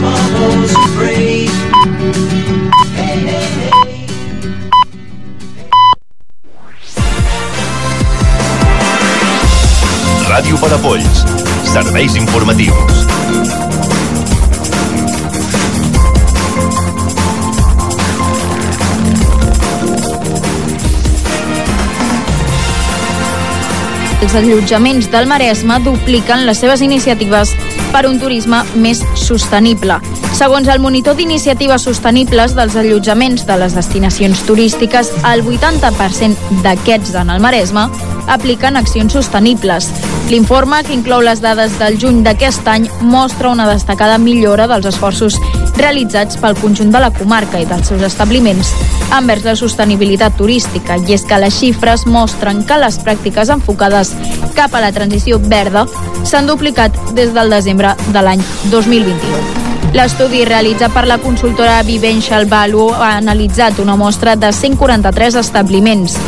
bubbles free. Hey, hey, hey. Ràdio Palafolls. Serveis informatius. Els allotjaments del Maresme dupliquen les seves iniciatives per un turisme més sostenible. Segons el monitor d'iniciatives sostenibles dels allotjaments de les destinacions turístiques, el 80% d'aquests en el Maresme apliquen accions sostenibles. L'informe, que inclou les dades del juny d'aquest any, mostra una destacada millora dels esforços realitzats pel conjunt de la comarca i dels seus establiments envers la sostenibilitat turística, i és que les xifres mostren que les pràctiques enfocades cap a la transició verda s'han duplicat des del desembre de l'any 2021. L'estudi realitzat per la consultora Vivential Value ha analitzat una mostra de 143 establiments.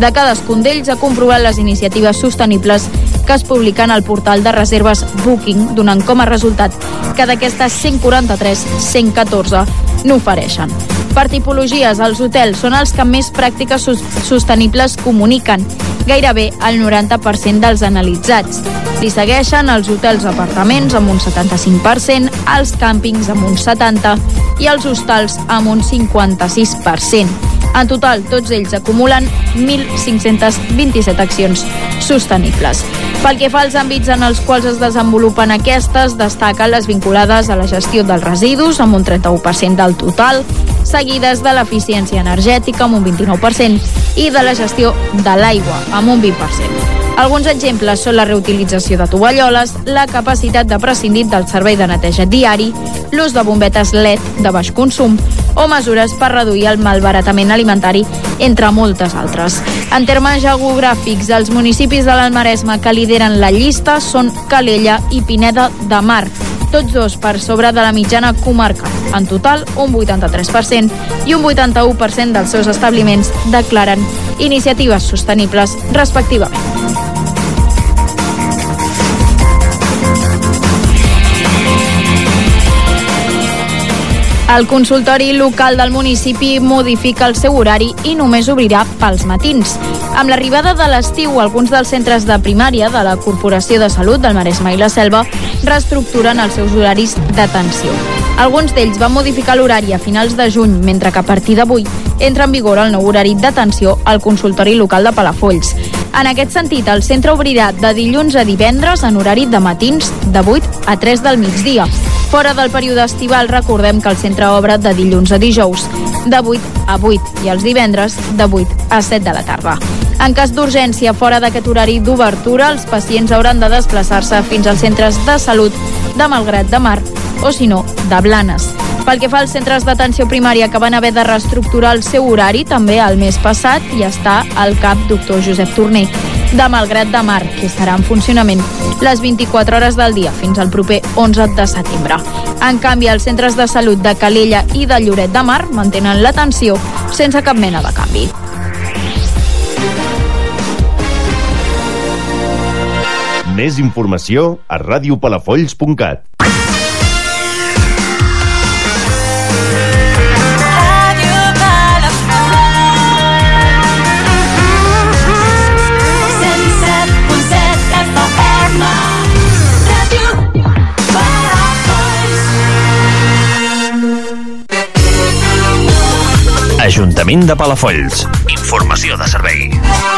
De cadascun d'ells ha comprovat les iniciatives sostenibles que es publiquen al portal de reserves Booking, donant com a resultat que d'aquestes 143, 114 n'ofereixen. Per tipologies, els hotels són els que més pràctiques sostenibles comuniquen, gairebé el 90% dels analitzats. Li segueixen els hotels apartaments amb un 75%, els càmpings amb un 70% i els hostals amb un 56%. En total, tots ells acumulen 1.527 accions sostenibles. Pel que fa als àmbits en els quals es desenvolupen aquestes, destaquen les vinculades a la gestió dels residus, amb un 31% del total, seguides de l'eficiència energètica, amb un 29%, i de la gestió de l'aigua, amb un 20%. Alguns exemples són la reutilització de tovalloles, la capacitat de prescindir del servei de neteja diari, l'ús de bombetes LED de baix consum o mesures per reduir el malbaratament alimentari, entre moltes altres. En termes geogràfics, els municipis de l'Almaresme que lideren la llista són Calella i Pineda de Mar, tots dos per sobre de la mitjana comarcal. En total, un 83% i un 81% dels seus establiments declaren iniciatives sostenibles respectivament. El consultori local del municipi modifica el seu horari i només obrirà pels matins. Amb l'arribada de l'estiu, alguns dels centres de primària de la Corporació de Salut del Maresme i la Selva reestructuren els seus horaris d'atenció. Alguns d'ells van modificar l'horari a finals de juny, mentre que a partir d'avui entra en vigor el nou horari d'atenció al consultori local de Palafolls. En aquest sentit, el centre obrirà de dilluns a divendres en horari de matins de 8 a 3 del migdia. Fora del període estival, recordem que el centre obre de dilluns a dijous, de 8 a 8, i els divendres de 8 a 7 de la tarda. En cas d'urgència fora d'aquest horari d'obertura, els pacients hauran de desplaçar-se fins als centres de salut de Malgrat de Mar o, si no, de Blanes. Pel que fa als centres d'atenció primària que van haver de reestructurar el seu horari també el mes passat i està al cap doctor Josep Torner de Malgrat de Mar, que estarà en funcionament les 24 hores del dia fins al proper 11 de setembre. En canvi, els centres de salut de Calella i de Lloret de Mar mantenen l'atenció sense cap mena de canvi. Més informació a radiopalafolls.cat. Ajuntament de Palafolls. Informació de servei.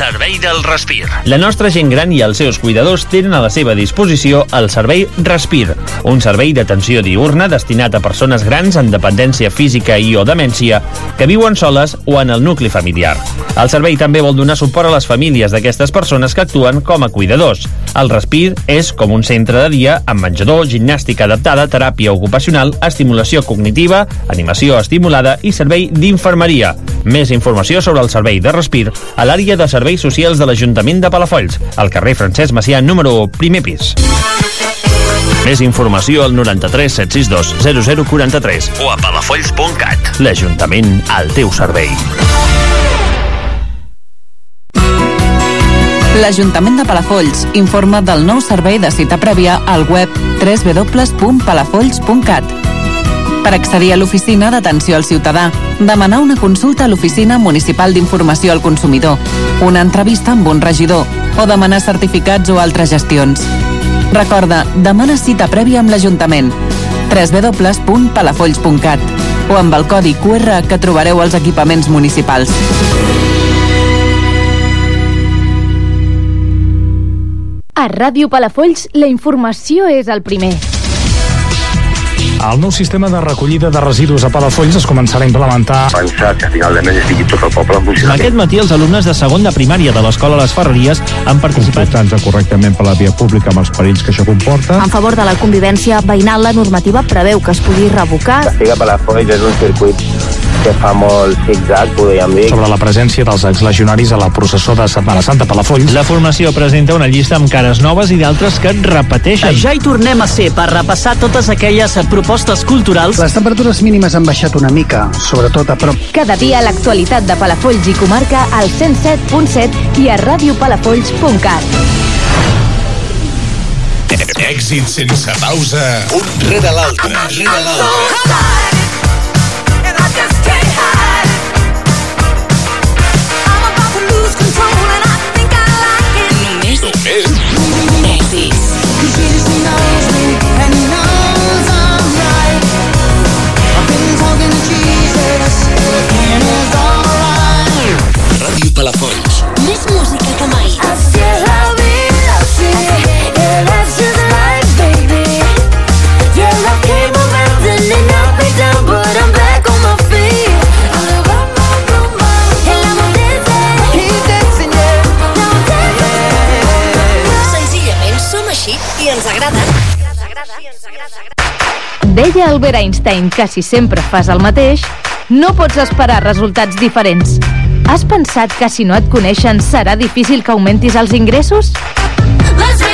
Servei del Respir. La nostra gent gran i els seus cuidadors tenen a la seva disposició el servei Respir, un servei d'atenció diurna destinat a persones grans amb dependència física i o demència que viuen soles o en el nucli familiar. El servei també vol donar suport a les famílies d'aquestes persones que actuen com a cuidadors. El Respir és com un centre de dia amb menjador, gimnàstica adaptada, teràpia ocupacional, estimulació cognitiva, animació estimulada i servei d'infermeria. Més informació sobre el servei de Respir a l'àrea de serveis socials de l'Ajuntament de Palafolls, al carrer Francesc Macià, número 1, primer pis. Més informació al 93 762 0043 o a palafolls.cat. L'Ajuntament al teu servei. L'Ajuntament de Palafolls informa del nou servei de cita prèvia al web www.palafolls.cat. Per accedir a l'oficina d'atenció al ciutadà, demanar una consulta a l'Oficina Municipal d'Informació al Consumidor, una entrevista amb un regidor o demanar certificats o altres gestions. Recorda, demana cita prèvia amb l'Ajuntament www.palafolls.cat o amb el codi QR que trobareu als equipaments municipals. A Ràdio Palafolls, la informació és el primer. El nou sistema de recollida de residus a Palafolls es començarà a implementar pensar que a final de mes estigui tot el poble en funcionament. Aquest matí els alumnes de segon de primària de l'Escola Les Ferreries han participat comportant-se correctament per la via pública amb els perills que això comporta. En favor de la convivència veïnal, la normativa preveu que es pugui revocar Figa Palafolls és un circuit que fa molt zig-zag, podríem dir. sobre la presència dels exlegionaris a la processó de Setmana Santa Palafolls. La formació presenta una llista amb cares noves i d'altres que et repeteixen. Ja hi tornem a ser per repassar totes aquelles propostes culturals Les temperatures mínimes han baixat una mica, sobretot a prop cada dia l'actualitat de Palafolls i comarca al 107.7 i a radiopalafolls.cat. Èxit sense pausa, un rere l'altre, rere l'altre. Només Deia Albert Einstein que si sempre fas el mateix, no pots esperar resultats diferents. Has pensat que si no et coneixen serà difícil que augmentis els ingressos?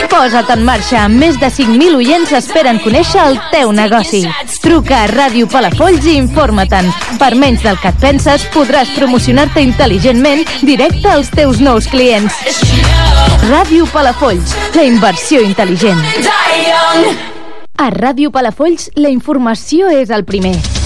Posa't en marxa. Més de 5.000 oients esperen conèixer el teu negoci. Truca a Ràdio Palafolls i informa-te'n. Per menys del que et penses, podràs promocionar-te intel·ligentment directe als teus nous clients. Ràdio Palafolls, la inversió intel·ligent. A Ràdio Palafolls, la informació és el primer.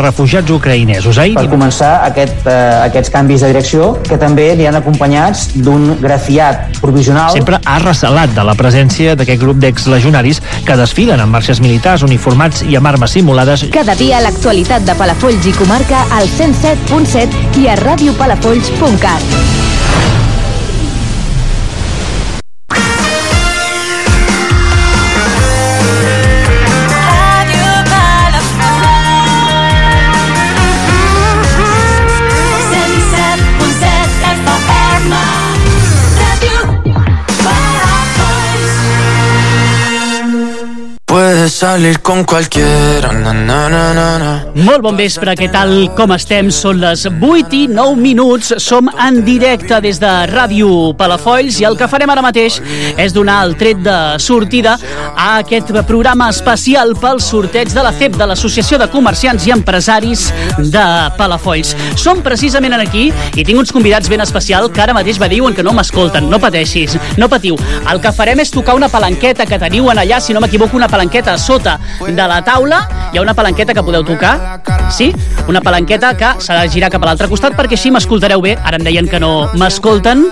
refugiats ucraïnesos. Ahir per començar aquest, eh, aquests canvis de direcció que també li han acompanyats d'un grafiat provisional sempre ha recelat de la presència d'aquest grup d'exlegionaris que desfilen amb marxes militars, uniformats i amb armes simulades. Cada dia l'actualitat de Palafolls i comarca al 107.7 i a radiopalafolls.cat. Puedes salir con cualquiera, na, na, na, na, na. Molt bon vespre, què tal? Com estem? Són les 8 i 9 minuts. Som en directe des de Ràdio Palafolls i el que farem ara mateix és donar el tret de sortida a aquest programa especial pel sorteig de la CEP, de l'Associació de Comerciants i Empresaris de Palafolls. Som precisament aquí i tinc uns convidats ben especial que ara mateix me diuen que no m'escolten. No pateixis, no patiu. El que farem és tocar una palanqueta que teniu en allà, si no m'equivoco, una palanqueta sota de la taula. Hi ha una palanqueta que podeu tocar, sí? Una palanqueta que s'ha de girar cap a l'altre costat perquè així m'escoltareu bé. Ara em deien que no m'escolten.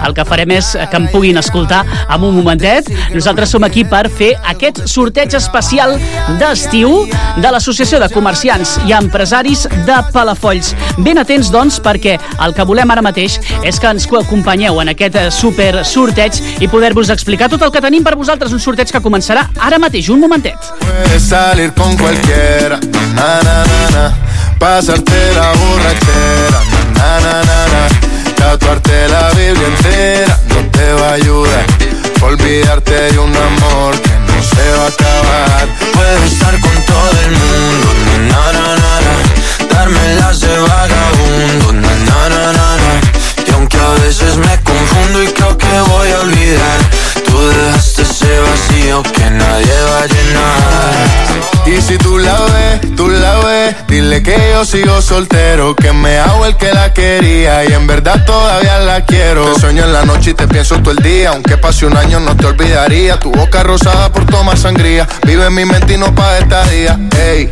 El que farem és que em puguin escoltar en un momentet. Nosaltres som aquí per fer aquest sorteig especial d'estiu de l'Associació de Comerciants i Empresaris de Palafolls. Ben atents, doncs, perquè el que volem ara mateix és que ens acompanyeu en aquest eh, super sorteig i poder-vos explicar tot el que tenim per vosaltres. Un sorteig que començarà ara mateix, un momentet. Puedes salir con cualquiera, na, na, na, na. Pasarte la borrachera, na, na, na, na. Tatuarte la Biblia entera no te va a ayudar. Olvidarte de un amor que no se va a acabar. Puedo estar con todo el mundo, na na na na, darme las de vagabundo, na na na na. Y aunque a veces me confundo y creo que voy a olvidar, tú dejaste ese vacío que nadie va a llenar. Y si tú la ves, tú la ves, dile que yo sigo soltero, que me hago el que la quería y en verdad todavía la quiero. Te sueño en la noche y te pienso todo el día, aunque pase un año no te olvidaría. Tu boca rosada por tomar sangría, vive en mi mente y no pa' esta día. Ey,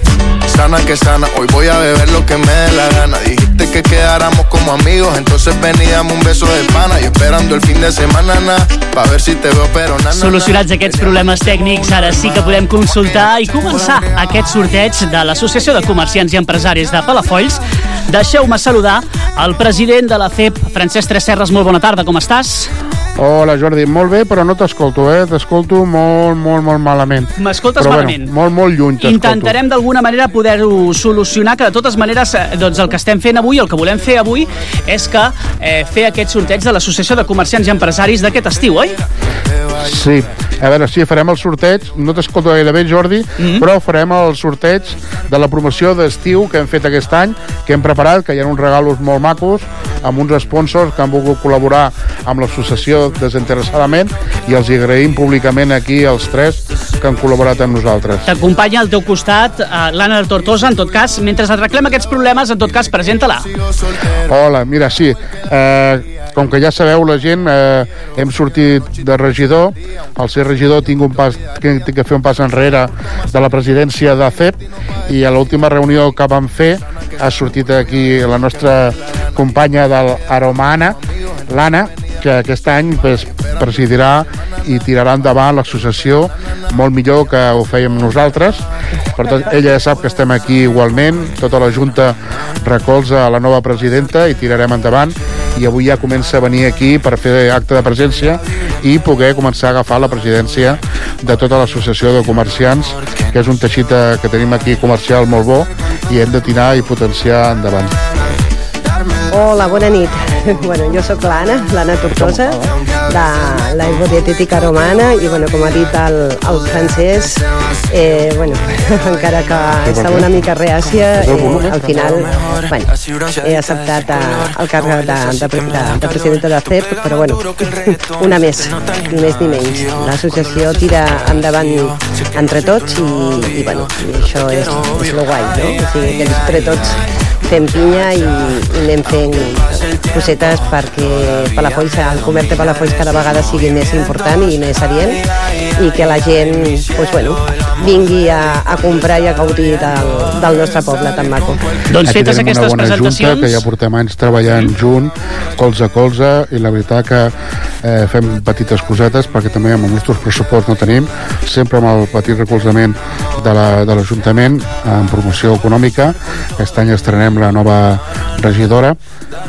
sana que sana, hoy voy a beber lo que me dé la gana. Dijiste que quedáramos como amigos, entonces ven y dame un beso de pana. Y esperando el fin de semana, na, pa' ver si te veo, pero na, na. Solucionats aquests problemes tècnics, ara sí que podem consultar i començar aquest sorteig de l'Associació de Comerciants i Empresaris de Palafolls. Deixeu-me saludar el president de la CEP, Francesc Tresserres. Molt bona tarda, com estàs? Hola Jordi, molt bé, però no t'escolto, eh? T'escolto molt, molt, molt malament. M'escoltes Però malament? Bueno, molt, molt lluny t'escolto. Intentarem d'alguna manera poder-ho solucionar, que de totes maneres eh, doncs el que estem fent avui, el que volem fer avui, és que eh, fer aquest sorteig de l'Associació de Comerciants i Empresaris d'aquest estiu, oi? Sí, a veure, sí, farem el sorteig, no t'escolto gaire bé, Jordi, mm. -hmm. però farem el sorteig de la promoció d'estiu que hem fet aquest any, que hem preparat, que hi ha uns regalos molt macos, amb uns sponsors que han volgut col·laborar amb l'associació desinteressadament, i els agraïm públicament aquí els tres que han col·laborat amb nosaltres. T'acompanya al teu costat eh, l'Anna del Tortosa, en tot cas, mentre et reclem aquests problemes, en tot cas, presenta-la. Hola, mira, sí, eh, com que ja sabeu la gent, eh, hem sortit de regidor, al ser regidor tinc, un pas, tinc, que fer un pas enrere de la presidència de CEP i a l'última reunió que vam fer ha sortit aquí la nostra companya del Aromana, l'Anna, que aquest any pues, presidirà i tirarà endavant l'associació molt millor que ho fèiem nosaltres. Per tant, ella ja sap que estem aquí igualment, tota la Junta recolza la nova presidenta i tirarem endavant i avui ja comença a venir aquí per fer acte de presència i poder començar a agafar la presidència de tota l'associació de comerciants que és un teixit eh, que tenim aquí comercial molt bo i hem de tirar i potenciar endavant. Hola, bona nit. Bueno, jo sóc l'Anna, l'Anna Tortosa, de la Hipodietética Romana, i bueno, com ha dit el, el francès, eh, bueno, encara que estava una mica reàcia, eh, al final bueno, he acceptat eh, el càrrec de, de, de, de presidenta de CEP, però bueno, una més, ni més ni menys. L'associació tira endavant entre tots i, i bueno, i això és, és lo guai, no? O sigui, que entre tots fem pinya i, i anem fent cosetes perquè Palafolls, el comerç de Palafolls cada vegada sigui més important i més adient i que la gent pues, bueno, vingui a, a comprar i a gaudir del, del nostre poble tan maco. Doncs Aquí fetes tenim aquestes una bona presentacions... Junta, que ja portem anys treballant junt, colze a colze, i la veritat que eh, fem petites cosetes, perquè també amb els nostres pressupost no tenim, sempre amb el petit recolzament de la- de l'Ajuntament la, en promoció econòmica. Aquest any estrenem la nova regidora,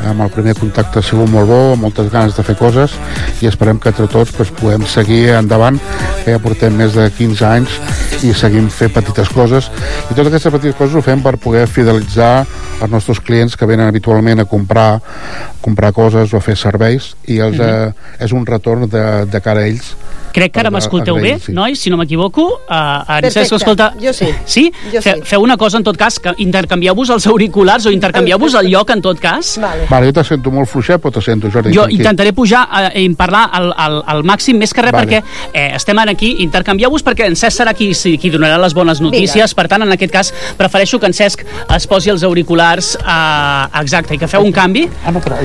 amb el primer contacte ha sigut molt bo, amb moltes ganes de fer coses, i esperem que entre tots pues, puguem seguir endavant, que ja portem més de 15 anys i seguim fent petites coses. I totes aquestes petites coses ho fem per poder fidelitzar els nostres clients que venen habitualment a comprar comprar coses o a fer serveis i els, eh, és un retorn de, de cara a ells Crec que ara m'escolteu bé, sí. nois, si no m'equivoco. Uh, en Perfecte, Cesc, escolta... jo sí. Sí? Jo Fe, sí. Feu una cosa, en tot cas, que intercanvieu-vos els auriculars o intercanvieu-vos el lloc, en tot cas. Vale. Vale, jo te sento molt fluixet, però te sento, Jordi. Jo tranquil. intentaré pujar eh, i parlar al, al, al màxim, més que res Vale. perquè eh, estem ara aquí, intercanvieu-vos perquè en Cesc serà qui, qui donarà les bones notícies, Vinga. per tant, en aquest cas, prefereixo que en Cesc es posi els auriculars eh, exacte, i que feu un canvi. Ah, no, però.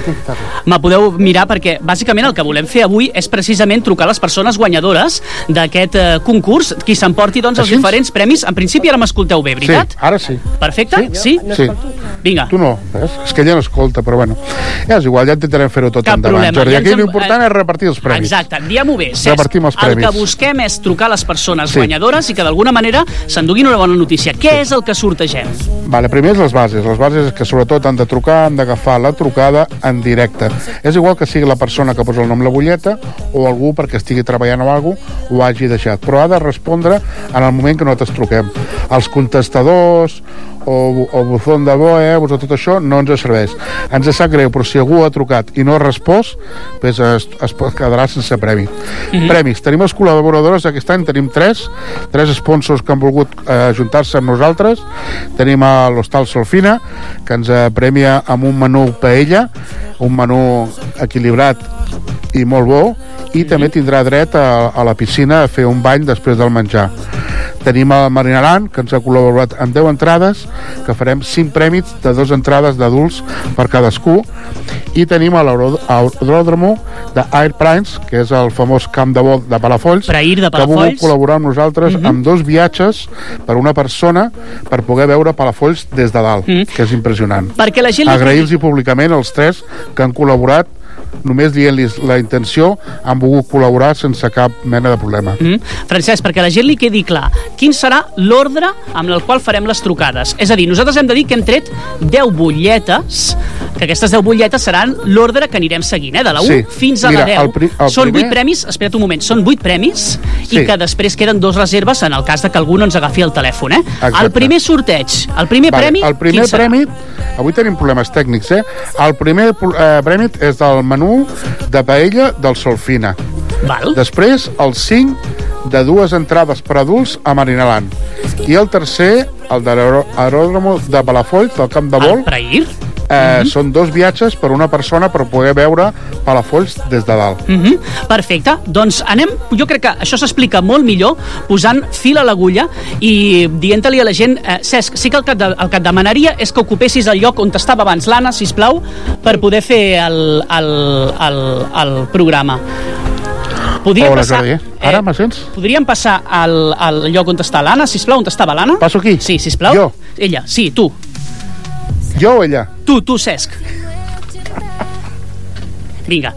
Me podeu mirar perquè bàsicament el que volem fer avui és precisament trucar a les persones guanyadores d'aquest eh, concurs, qui s'emporti doncs, els Així? diferents premis. En principi ara m'escolteu bé, veritat? Sí, ara sí. Perfecte? Sí? Sí. Vinga. Tu no, ves? És que ella no escolta, però bueno. Ja és igual, ja intentarem fer-ho tot Cap endavant. problema. Jordi, Ja aquí en- l'important eh, és repartir els premis. Exacte, diguem-ho bé. Cesc, Repartim els El premis. que busquem és trucar a les persones Sí. guanyadores i que d'alguna manera s'enduguin una bona notícia. Què és el que sortegem? Vale, primer és les bases. Les bases és que sobretot han de trucar, han d'agafar la trucada en directe. És igual que sigui la persona que posa el nom a la butlleta o algú perquè estigui treballant o alguna cosa ho hagi deixat. Però ha de respondre en el moment que nosaltres truquem. Els contestadors o, o buzón de web o tot això no ens serveix. Ens sap greu, però si algú ha trucat i no ha respost, pues es, es pot quedar sense premi. Mhm. Premis. Tenim els col·laboradors aquest any, tenim tres, tres sponsors que han volgut eh, juntar-se amb nosaltres. Tenim a l'Hostal Solfina, que ens eh, premia amb un menú paella, un menú equilibrat i molt bo, i també tindrà dret a, a la piscina a fer un bany després del menjar. Tenim a Marinaran, que ens ha col·laborat amb 10 entrades, que farem 5 prèmits de dues entrades d'adults per cadascú, i tenim a l'aeròdromo de Air Primes, que és el famós camp de vol de Palafolls, Prair de que ha volgut Palafolls. col·laborar amb nosaltres Mhm. amb dos viatges per una persona per poder veure Palafolls des de dalt, Mhm. que és impressionant. Perquè la gent Agrair-los públicament els tres que han col·laborat només dient-los la intenció han volgut col·laborar sense cap mena de problema. Mm. Francesc, perquè a la gent li quedi clar, quin serà l'ordre amb el qual farem les trucades? És a dir, nosaltres hem de dir que hem tret 10 butlletes, que aquestes 10 butlletes seran l'ordre que anirem seguint, eh? de la 1 Sí. fins a Mira, la 10. el pri- el són 8 primer- premis, espera't un moment, són 8 premis Sí. i que després queden dos reserves en el cas de que algú no ens agafi el telèfon. Eh? Exacte. El primer sorteig, el primer Vale, premi, el primer quin serà? premi, avui tenim problemes tècnics, eh? El primer eh, premi és del menú de paella del Solfina. Val. Després, el 5 de dues entrades per adults a Marinaland. I el tercer, el de l'aeròdromo de Palafolls, del Camp de Vol. El Prair. Eh, Són dos viatges per una persona per poder veure Palafolls des de dalt. Mm -hmm. Perfecte, doncs anem, jo crec que això s'explica molt millor posant fil a l'agulla i dient-li a la gent, eh, Cesc, sí que el que, de, el que et demanaria és que ocupessis el lloc on estava abans l'Anna, si plau, per poder fer el, el, el, el programa. Podríem Hola, passar, Jordi. eh? Ara me sents? podríem passar al, al lloc on està l'Anna, si plau, on estava l'Anna? Passo aquí? Sí, si plau. Jo? Ella, sí, tu. Jo o ella? Tu, tu, Cesc. Vinga,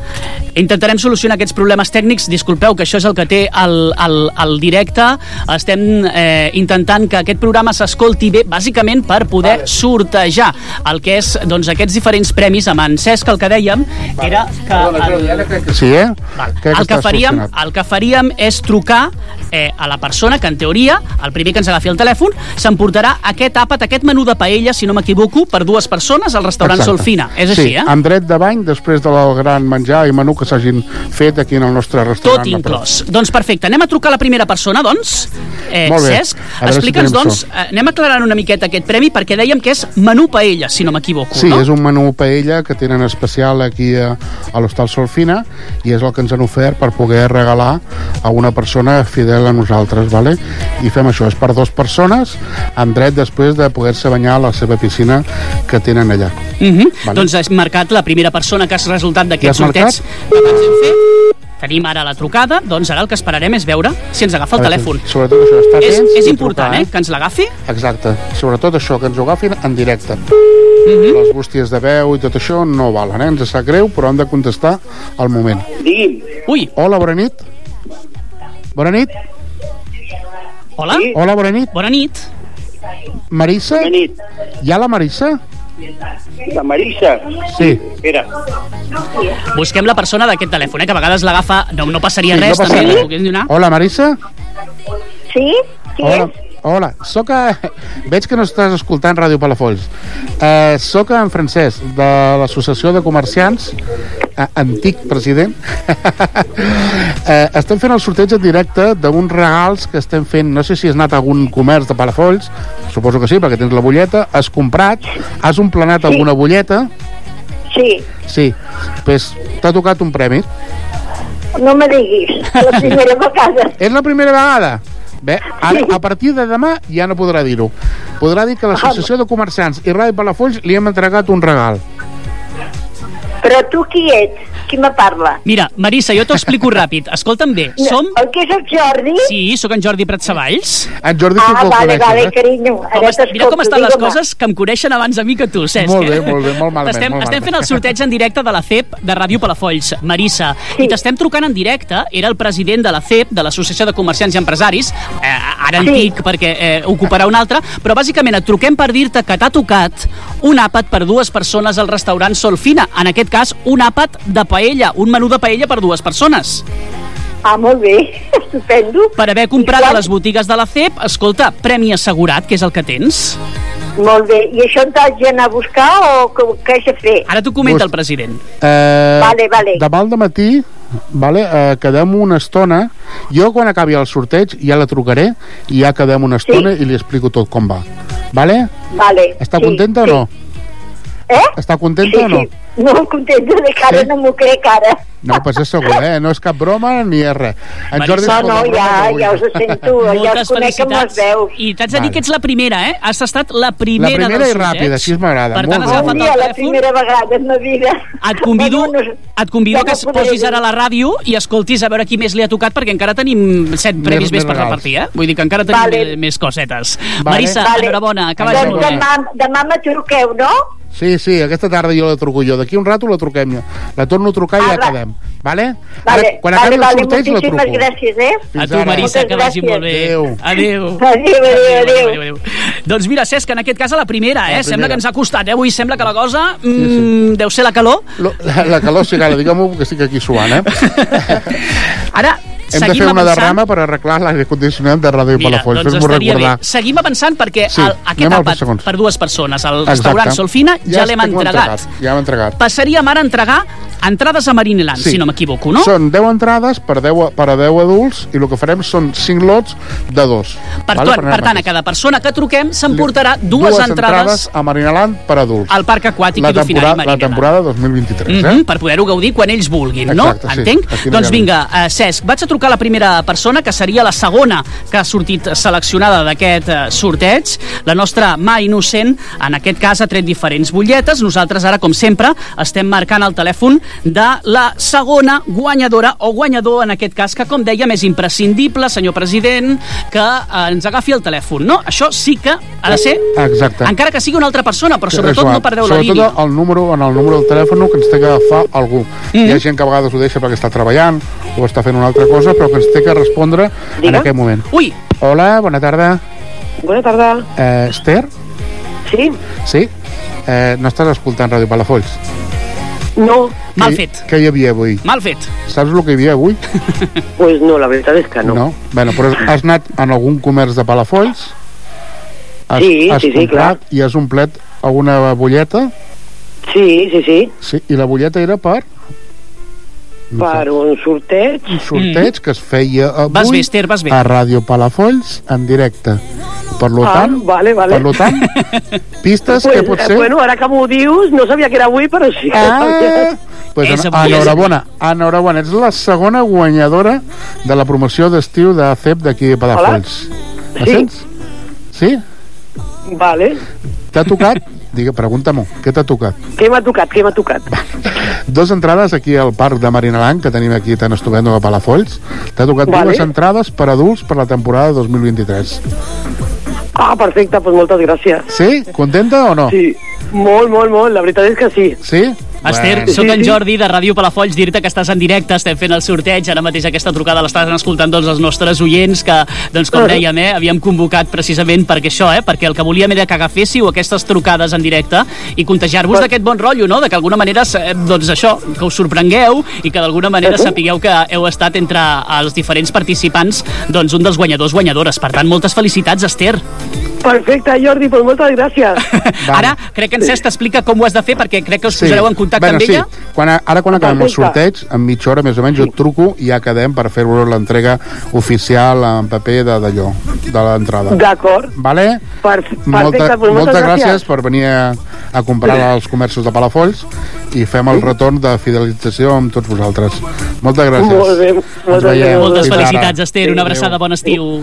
intentarem solucionar aquests problemes tècnics. Disculpeu, que això és el que té el, el, el directe. Estem eh, intentant que aquest programa s'escolti bé, bàsicament per poder sortejar el que és doncs, aquests diferents premis. Amb en Cesc, el que dèiem, era que... El, Sí, eh? Val. Crec que el, que faríem, el que faríem és trucar eh, a la persona que, en teoria, el primer que ens agafi el telèfon, s'emportarà aquest àpat, aquest menú de paella, si no m'equivoco, per dues persones al restaurant Exacte. Solfina. És sí, així, eh? amb dret de bany després del gran menjar i menú que s'hagin fet aquí en el nostre restaurant. Tot inclòs. Doncs perfecte, anem a trucar a la primera persona, doncs. Eh, Molt bé. Cesc, si explica'ns, tenim doncs, sort. eh, anem aclarant una miqueta aquest premi perquè dèiem que és menú paella, si no m'equivoco, Sí, no? és un menú paella que tenen especial aquí a, a l'Hostal Solfina i és el que ens han ofert per poder regalar a una persona fidel a nosaltres, vale? i fem això, és per dues persones amb dret després de poder-se banyar a la seva piscina que tenen allà. Uh -huh. Vale. Doncs has marcat la primera persona que has resultat Ja d'aquest has sorteig marcat? que abans hem fet. Tenim ara la trucada, doncs ara el que esperarem és veure si ens agafa el veure, telèfon. Sobretot això, estar És, atents és important, trucar, eh, que ens l'agafi. Exacte, sobretot això, que ens ho agafin en directe. Mhm. Les bústies de veu i tot això no valen, eh? ens sap greu, però han de contestar al moment. Digui'm. Ui. Hola, bona nit. Bona nit. Hola. Sí. Hola, bona nit. Bona nit. Marissa? Bona nit. Hi ha la Marissa? La Marissa. Sí. Espera. Busquem la persona d'aquest telèfon, eh, que a vegades l'agafa... No, no passaria Sí, res, no passa també, res. Hola, Marissa? Sí? Qui Hola. és? Hola, soc a... Veig que no estàs escoltant Ràdio Palafolls. Eh, soc en Francesc, de l'Associació de Comerciants, eh, antic president. eh, estem fent el sorteig en directe d'uns regals que estem fent, no sé si has anat a algun comerç de Palafolls, suposo que sí, perquè tens la bulleta, has comprat, has omplenat Sí. alguna bulleta, Sí, sí, pues, t'ha tocat un premi. no me diguis, la primera vegada. És la primera vegada? Bé, ara, a partir de demà ja no podrà dir-ho. Podrà dir que l'Associació de Comerciants i Ràdio Palafolls li hem entregat un regal. Però tu qui ets? Qui me parla? Mira, Marissa, jo t'ho explico ràpid. Escolta'm bé, som... El que és el Jordi? Sí, sóc en Jordi Pratsavalls. En Jordi Ah, vale, vale, eh? carinyo. Com est... Mira com estan les coses que em coneixen abans a mi que tu, Cesc. Molt bé, molt bé, molt malament, Estem, molt estem fent el sorteig en directe de la CEP de Ràdio Palafolls, Marissa. Sí. I t'estem trucant en directe, era el president de la CEP, de l'Associació de Comerciants i Empresaris, eh, ara Sí. antic perquè eh, ocuparà un altre, però bàsicament et truquem per dir-te que t'ha tocat un àpat per dues persones al restaurant Solfina. En aquest cas, un àpat de paella, un menú de paella per dues persones. Ah, molt bé, estupendo. Per haver comprat I a quan- les botigues de la CEP, escolta, premi assegurat, que és el que tens. Molt bé. I això d'anar a buscar o què, què has de fer? Ara t'ho comenta el president. Eh, Vale, vale. Demà al matí vale, eh, quedem una estona jo quan acabi el sorteig ja la trucaré i ja quedem una estona sí. i li explico tot com va vale? Vale. està sí, contenta sí. o no? Eh? està contenta sí, o no? Sí. Molt contenta de cara, Sí? no m'ho crec ara. no, pues és segur, eh? no és cap broma ni és res en Jordi no, no, ja, broma, però ja us sento, ja us conec amb les veus. I t'haig de dir Vale. que ets la primera, eh? Has estat la primera, La primera i sorteig. ràpida, així m'agrada, Per tant, has agafat el la primera vegada en ma vida. Et convido, et convido ja que es posis ara a la ràdio i escoltis a veure qui més li ha tocat, perquè encara tenim set premis més, més per regals. repartir, eh? Vull dir que encara tenim Vale. més cosetes. Vale. Marissa, Vale. enhorabona, que vagi Doncs molt bé. demà, demà me truqueu, no? Sí, sí, aquesta tarda jo la truco jo. D'aquí un rato la truquem. La torno a trucar i ja Ah, va. quedem. Vale? Vale, Ara, quan vale, acabi vale, el sorteig la moltíssimes truco. gràcies, eh? Fins A tu, Moltes que vagi gràcies. molt bé. Adéu. Adéu. Adéu, adéu, adéu. Doncs mira, Cesc, en aquest cas a la primera, eh? La Sembla primera. que ens ha costat, eh? Avui sembla que la cosa mm, deu ser la calor. Lo- La, la calor, sí, ara, digue-m'ho que estic aquí suant, eh? Ara, Hem de seguim fer una avançant. derrama per arreglar l'aire condicionat de Ràdio Mira, Palafolls. doncs Fes-m'ho estaria recordar. bé. Seguim avançant perquè Sí, el, aquest àpat per dues persones, el Exacte. restaurant Solfina, ja, Ja l'hem estic entregat. Ja l'hem entregat. Passaríem ara a entregar entrades a Marineland, Sí. si no m'equivoco, no? Són 10 entrades per 10, per a 10 adults i el que farem són 5 lots de dos. Per, Vale? tot, anar per tant, a cada persona que truquem s'emportarà dues, dues entrades a Marinaland per adults. al Parc Aquàtic la i d'Ofinari temporada, la Marineland. temporada 2023, Mm eh? -hmm, per poder-ho gaudir quan ells vulguin, Exacte, no? sí. Entenc? Doncs vinga, uh, Cesc, vaig a trucar a la primera persona, que seria la segona que ha sortit seleccionada d'aquest uh, sorteig. La nostra mà innocent, en aquest cas, ha tret diferents butlletes. Nosaltres ara, com sempre, estem marcant el telèfon de la segona guanyadora, o guanyador, en aquest cas, que, com dèiem, és imprescindible, senyor president, que uh, ens agafi el telèfon, no? Això sí que ha de ser, Exacte. encara que sigui una altra persona, però sobretot no perdeu la Sobretot línia. el número, en el número del telèfon que ens té que agafar algú. Mhm. Hi ha gent que a vegades ho deixa perquè està treballant o està fent una altra cosa, però que ens té que respondre en aquest moment. Ui! Hola, bona tarda. Bona tarda. Eh, Esther? Sí? Sí? Eh, no estàs escoltant Ràdio Palafolls? No. Mal Què- fet. Què hi havia avui? Mal fet. Saps el que hi havia avui? Pues no, la veritat és que no. No? Bueno, però has anat en algun comerç de Palafolls? Has, Sí, has sí, sí, comprat I has omplert alguna butlleta? Sí, sí, sí. Sí, i la butlleta era per Per un sorteig. un sorteig que es feia avui Mm. Vas bé, Esther, vas bé. a Ràdio Palafolls en directe. Per lo Ah, tant, vale, vale. per lo tant, pistes pues, que pot eh, ser... Bueno, ara que m'ho dius, no sabia que era avui, però sí que Ah, pues en- enhorabona, enhorabona. Ets la segona guanyadora de la promoció d'estiu de CEP d'aquí de Palafolls. La Sí. sents? Sí? Vale. T'ha tocat? Digue, pregunta-m'ho, què t'ha tocat? Què m'ha tocat, què m'ha tocat? Dos entrades aquí al parc de Marinaland, que tenim aquí tan estupendo a Palafolls. T'ha tocat Vale. dues entrades per adults per la temporada 2023. Ah, perfecte, doncs moltes gràcies. Sí? Contenta o no? Sí, molt, molt, molt, la veritat és que sí. Sí? Esther, sóc en Jordi de Ràdio Palafolls, dir-te que estàs en directe, estem fent el sorteig, ara mateix aquesta trucada l'estan escoltant tots els nostres oients que, doncs com dèiem, eh, havíem convocat precisament perquè això, eh, perquè el que volíem era que agaféssiu aquestes trucades en directe i contagiar-vos d'aquest bon rotllo, no?, de que d'alguna manera, eh, doncs això, que us sorprengueu i que d'alguna manera sapigueu que heu estat entre els diferents participants, doncs un dels guanyadors guanyadores. Per tant, moltes felicitats, Esther. Perfecte, Jordi, doncs moltes gràcies. Ara crec que en Cesc t'explica com ho has de fer perquè crec que us posareu en contacte bueno, amb sí. ella. Quan, ara quan acabem el sorteig, en mitja hora més o menys, jo et truco i ja quedem per fer-vos l'entrega oficial en paper de d'allò, de l'entrada. D'acord. Vale? Per, perfecte, Molta, doncs moltes, moltes gràcies. gràcies per venir a, a comprar als comerços de Palafolls i fem el retorn de fidelització amb tots vosaltres. Moltes gràcies. Molt bé, moltes veiem. Moltes felicitats, Esther. Una abraçada, bon estiu.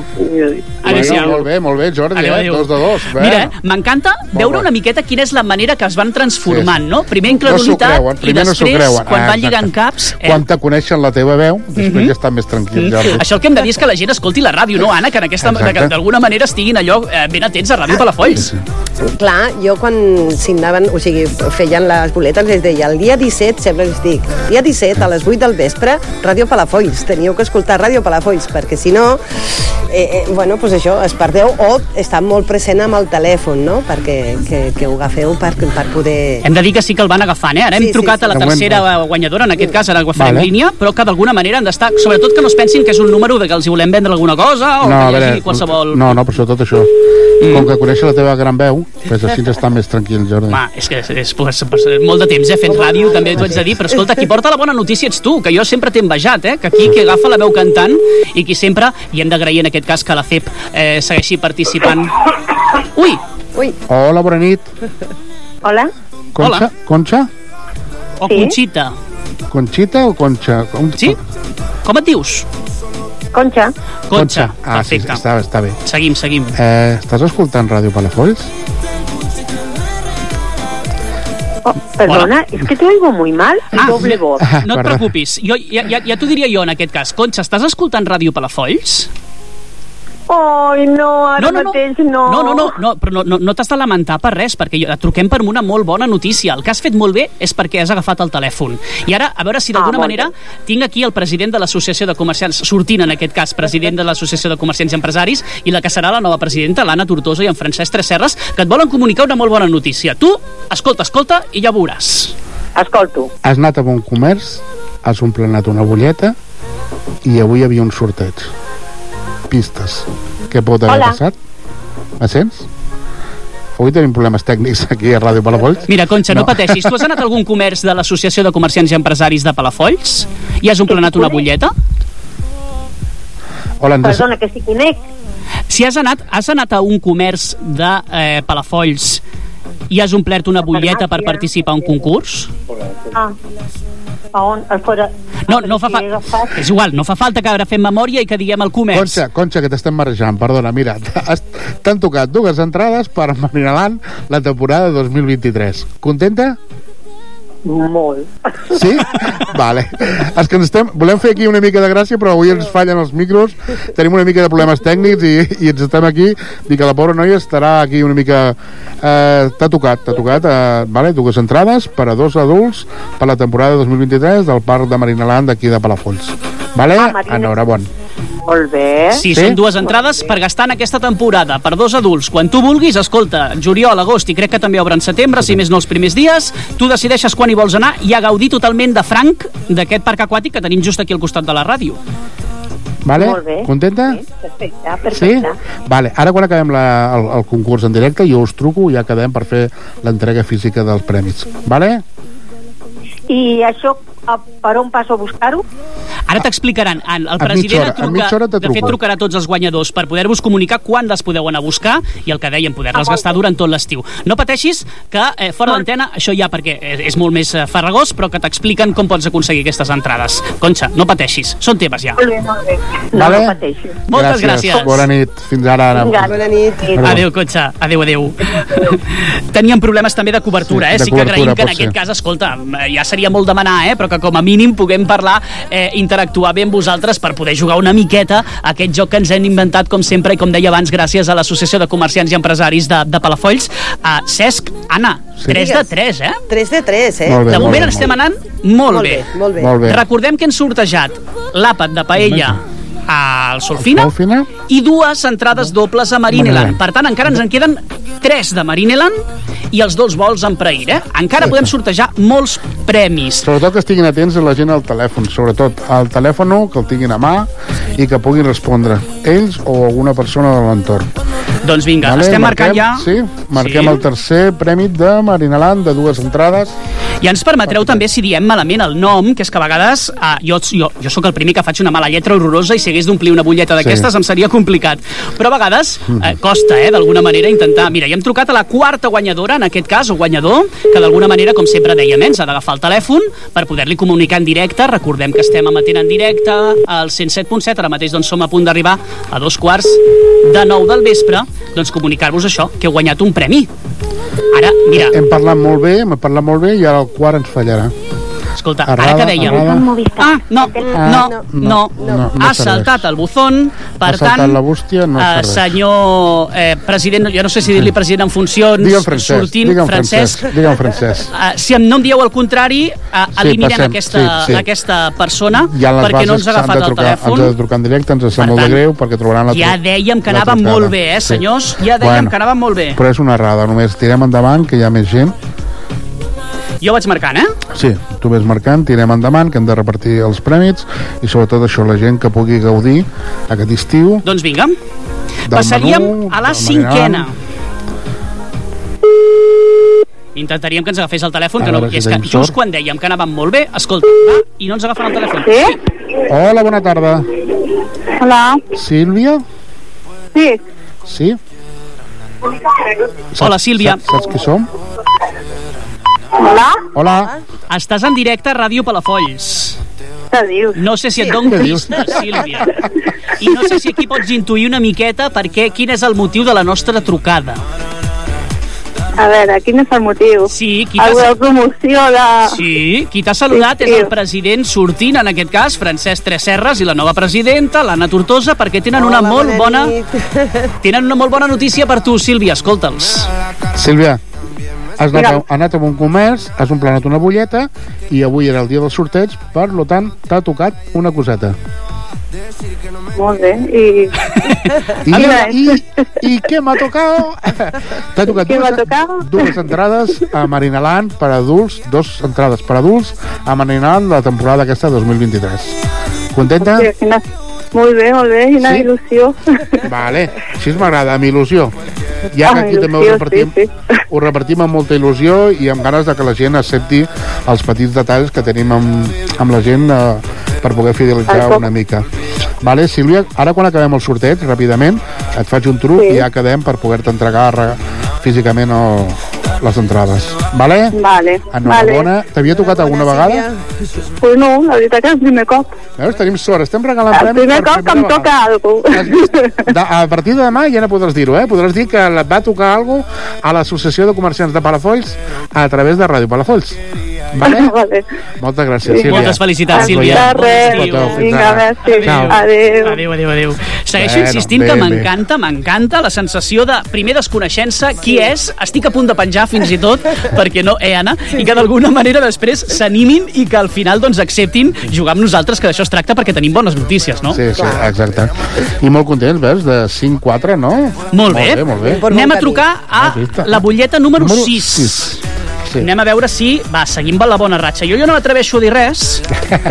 Adéu-siau. Molt bé, molt bé, Jordi, Adéu, eh? adéu. Dos de dos. Bé. Mira, eh, m'encanta veure una miqueta quina és la manera que es van transformant, Sí. no? Primer No incredulitat creuen, i primer no després, creuen. quan Ah, van lligant caps... Eh? Quan te coneixen la teva veu, després Mhm. ja estan més tranquils. Jordi. Això el que hem de dir és que la gent escolti la ràdio, no, Anna? Que d'alguna manera estiguin allò eh, ben atents a Ràdio Palafolls. Clar, jo quan, si signaven, o sigui, feien les boletes, les deia el dia 17, sempre els dic, dia 17 a les 8 del vespre, Ràdio Palafolls, teniu que escoltar Ràdio Palafolls, perquè si no, eh, eh, bueno, pues això, es perdeu o està molt present amb el telèfon, no?, perquè que, que ho agafeu per, per poder... Hem de dir que sí que el van agafant, eh? Ara hem Sí, sí, trucat sí. a la De moment, tercera guanyadora, en aquest cas ara ho farem Vale. en línia, però que d'alguna manera han d'estar... Sobretot que no es pensin que és un número de que els hi volem vendre alguna cosa o no, que hi veure, hagi qualsevol... no, no, però sobretot això. Mm. Com que coneix la teva gran veu, pues així està més tranquil, Jordi. Home, és que és, és, és, és molt de temps, eh, fent ràdio, també t'ho haig de dir, però escolta, qui porta la bona notícia ets tu, que jo sempre t'he envejat, eh, que aquí qui agafa la veu cantant i qui sempre, i hem d'agrair en aquest cas que la FEP eh, segueixi participant. Ui! Ui! Hola, bona nit. Hola. Concha? Hola. Concha? O Sí. Conxita. Conxita o Concha? Com... Sí? Com et dius? Concha. Concha, Ah, sí, perfecte. està, està bé. Seguim, seguim. Eh, estàs escoltant Ràdio Palafolls? Oh, perdona, es que te oigo muy mal y Ah, doble voz. No et Perdó. preocupis, jo, ja, ja, ja t'ho diria jo en aquest cas. Conxa, estàs escoltant Ràdio Palafolls? Ai, no, ara No, no, no. mateix no. No, no, no, no però no, no, no t'has de lamentar per res, perquè jo, et truquem per una molt bona notícia. El que has fet molt bé és perquè has agafat el telèfon. I ara, a veure si d'alguna Ah, manera tinc aquí el president de l'Associació de Comerciants, sortint en aquest cas, president de l'Associació de Comerciants i Empresaris, i la que serà la nova presidenta, l'Anna Tortosa i en Francesc Tresserres, que et volen comunicar una molt bona notícia. Tu, escolta, escolta, i ja veuràs. Escolto. Has anat a bon comerç, has omplenat una butlleta i avui hi havia un sorteig. Pistes. Què pot haver Hola. passat? Me sents? Avui tenim problemes tècnics aquí a Ràdio Palafolls. Mira, Conxa, no, No. pateixis. Tu has anat a algun comerç de l'Associació de Comerciants i Empresaris de Palafolls? I has omplenat una butlleta? Hola, ens... Perdona, que si conec. Si has anat, has anat a un comerç de eh, Palafolls i has omplert una butlleta per participar a un concurs? Ah, a on? A fora. No, no fa falta. És igual, no fa falta que ara fem memòria i que diguem el comerç. Conxa, Conxa, que t'estem marejant, perdona, mira, has- t'han tocat dues entrades per Marinaland la temporada 2023. Contenta? Molt. Sí? vale. És que ens estem, volem fer aquí una mica de gràcia, però avui ens fallen els micros, tenim una mica de problemes tècnics i, i ens estem aquí, dic que la pobra noia estarà aquí una mica... Eh, t'ha tocat, t'ha tocat, eh, vale, dues entrades per a dos adults per la temporada 2023 del Parc de Marinaland d'aquí de Palafolls. Vale? Ah, Marina. Enhorabona. Molt bé. Sí, són dues entrades per gastar en aquesta temporada, per dos adults. Quan tu vulguis, escolta, juliol, agost i crec que també obre en setembre, si més no els primers dies, tu decideixes quan hi vols anar i a gaudir totalment de franc d'aquest parc aquàtic que tenim just aquí al costat de la ràdio. Vale? Molt bé. Contenta? Perfecte, Sí? perfecte. Vale, ara quan acabem la, el, el concurs en directe jo us truco i ja quedem per fer l'entrega física dels premis. Vale? I això, a, per on passo a buscar-ho? Ara t'explicaran. El En president mitja hora- truca, hora de fet trucarà a tots els guanyadors per poder-vos comunicar quan les podeu anar a buscar i el que dèiem, poder-les gastar durant tot l'estiu. No pateixis que eh, fora d'antena això ja perquè és, és molt més eh, farragós, però que t'expliquen com pots aconseguir aquestes entrades. Conxa, no pateixis, són teves ja. Molt bé, molt bé. No, Vale? no pateixo. Moltes gràcies. Bona nit. Fins ara. Anna. Vinga, Bona nit. Adéu, cotxe. Adéu, adéu. Teníem problemes també de cobertura, Sí, eh? de Sí que agraïm que en aquest ser. cas, escolta, eh, ja seria molt demanar, eh? Però que com a mínim puguem parlar, eh, interactuar bé amb vosaltres per poder jugar una miqueta a aquest joc que ens hem inventat, com sempre, i com deia abans, gràcies a l'Associació de Comerciants i Empresaris de, de Palafolls. Uh, Cesc, Anna, Sí. 3 de 3, eh? 3 de 3, eh? Molt bé, de moment bé, estem molt anant molt, Molt bé. bé, molt bé. Molt bé. Recordem que hem sortejat l'àpat de paella al Solfina Solfina? i dues entrades dobles a Marineland. Per tant, encara ens en queden tres de Marineland i els dos vols en Prair, eh? Encara podem sortejar molts premis. Sobretot que estiguin atents a la gent al telèfon, sobretot al telèfon que el tinguin a mà i que puguin respondre ells o alguna persona de l'entorn. Doncs vinga, estem marcant marquem, ja... Sí, marquem Sí. el tercer prèmit de Marinaland de dues entrades. I ens permetreu també si diem malament el nom, que és que a vegades eh, jo, jo, jo sóc el primer que faig una mala lletra horrorosa i si hagués d'omplir una butlleta d'aquestes Sí. em seria complicat. Però a vegades eh, costa, eh, d'alguna manera, intentar... Mira, ja hem trucat a la quarta guanyadora, en aquest cas, o guanyador, que d'alguna manera, com sempre dèiem, eh, ens ha d'agafar el telèfon per poder-li comunicar en directe. Recordem que estem emetent en directe al 107.7, ara mateix doncs, som a punt d'arribar a dos quarts de nou del vespre, doncs comunicar-vos això, que heu guanyat un premi. Ara, mira, Hem parlat molt bé, hem parlat molt bé i ara el quart ens fallarà. Escolta, Errada, ara que dèiem... errada. Ah, no, Ah, no, no, no, no, no ha serveix. saltat el buzón, per Ha saltat tant, la bústia, no eh, senyor eh, president, jo no sé si dir-li president en funcions, Digue'm Francesc, sortint, digue'm Francesc, Francesc, digue'm Francesc. Uh, si em no em dieu el contrari, uh, Sí, eliminem passem, aquesta, sí, sí. aquesta persona ha les perquè no ens ha agafat de el trucar, telèfon. Ens ha de trucar en directe, ens sap Per molt de greu perquè trobaran la Ja dèiem que trucada. molt bé, eh, Sí. senyors? Ja dèiem Bueno, que anava molt bé. Però és una errada, només tirem endavant, que hi ha més gent. Jo vaig marcant, eh? Sí, tu ves marcant, tirem endavant, que hem de repartir els prèmits i sobretot això, la gent que pugui gaudir aquest estiu Doncs vinga. Passaríem menú, a la cinquena. menjar. Intentaríem que ens agafés el telèfon, A que no, si és que just sort. quan dèiem que anàvem molt bé, escolta, va, i no ens agafen el telèfon. Sí? Hola, bona tarda. Hola. Sílvia? Sí. Sí? Hola, Sílvia. Saps, saps qui som? Hola? Hola. Estàs en directe a Ràdio Palafolls. Què dius? No sé si et dono pistes, Sílvia. I no sé si aquí pots intuir una miqueta per què, quin és el motiu de la nostra trucada. A veure, quin és el motiu? Sí, qui t'ha- promoció de... Sí, qui t'ha saludat és el president sortint, en aquest cas, Francesc Tresserres, i la nova presidenta, l'Anna Tortosa, perquè tenen una Hola, molt bona bona... Tenen una molt bona notícia per tu, Sílvia, escolta'ls. Sílvia, has anat, a, has anat a un comerç, has emplenat una bulleta i avui era el dia del sorteig, per lo tant, t'ha tocat una coseta. Molt bé. I... I, Mira, i, i què m'ha tocat? T'ha tocat dues, dues entrades a Marinaland per adults, dos entrades per adults a Marinaland la temporada aquesta 2023. Contenta? Hòstia, quina... Molt bé, molt bé, quina Sí? il·lusió. Vale, així m'agrada, amb il·lusió. Ja que Amb aquí també ho il·lusió, repartim, sí, ho repartim amb molta il·lusió i amb ganes de que la gent accepti els petits detalls que tenim amb, amb la gent eh, per poder fidelitzar una mica. Vale, Sílvia, ara quan acabem el sorteig, ràpidament, et faig un truc Sí. i ja quedem per poder-te entregar re, físicament el, les entrades. Vale? Vale, Enhorabona. T'havia tocat alguna vegada? Pues no, la veritat que és el primer cop. Veus, tenim sort, estem regalant El premis primer per cop que em toca alguna a partir de demà ja no podràs dir-ho, eh? Podràs dir que et va tocar alguna a l'Associació de Comerciants de Palafolls a través de Ràdio Palafolls. Vale? vale. Moltes gràcies, Sí. Sílvia. Moltes felicitats, Sílvia. De res. Vinga, merci. Ciao. Adéu. Adéu, adéu, adéu. Segueixo Bueno, insistint que bé, bé. m'encanta, m'encanta la sensació de, primer, desconeixença, qui és, estic a punt de penjar fins i tot, perquè no, eh, Anna? I que d'alguna manera després s'animin i que al final doncs acceptin jugar amb nosaltres, que d'això es tracta perquè tenim bones notícies, no? Sí, sí, exacte. I molt contents, veus? De 5-4, no? Molt bé. Molt bé, molt bé. Anem a trucar a vist? la butlleta número, Número 6. sis. Sí. Anem a veure si, va, seguim amb la bona ratxa. Jo ja no m'atreveixo a dir res,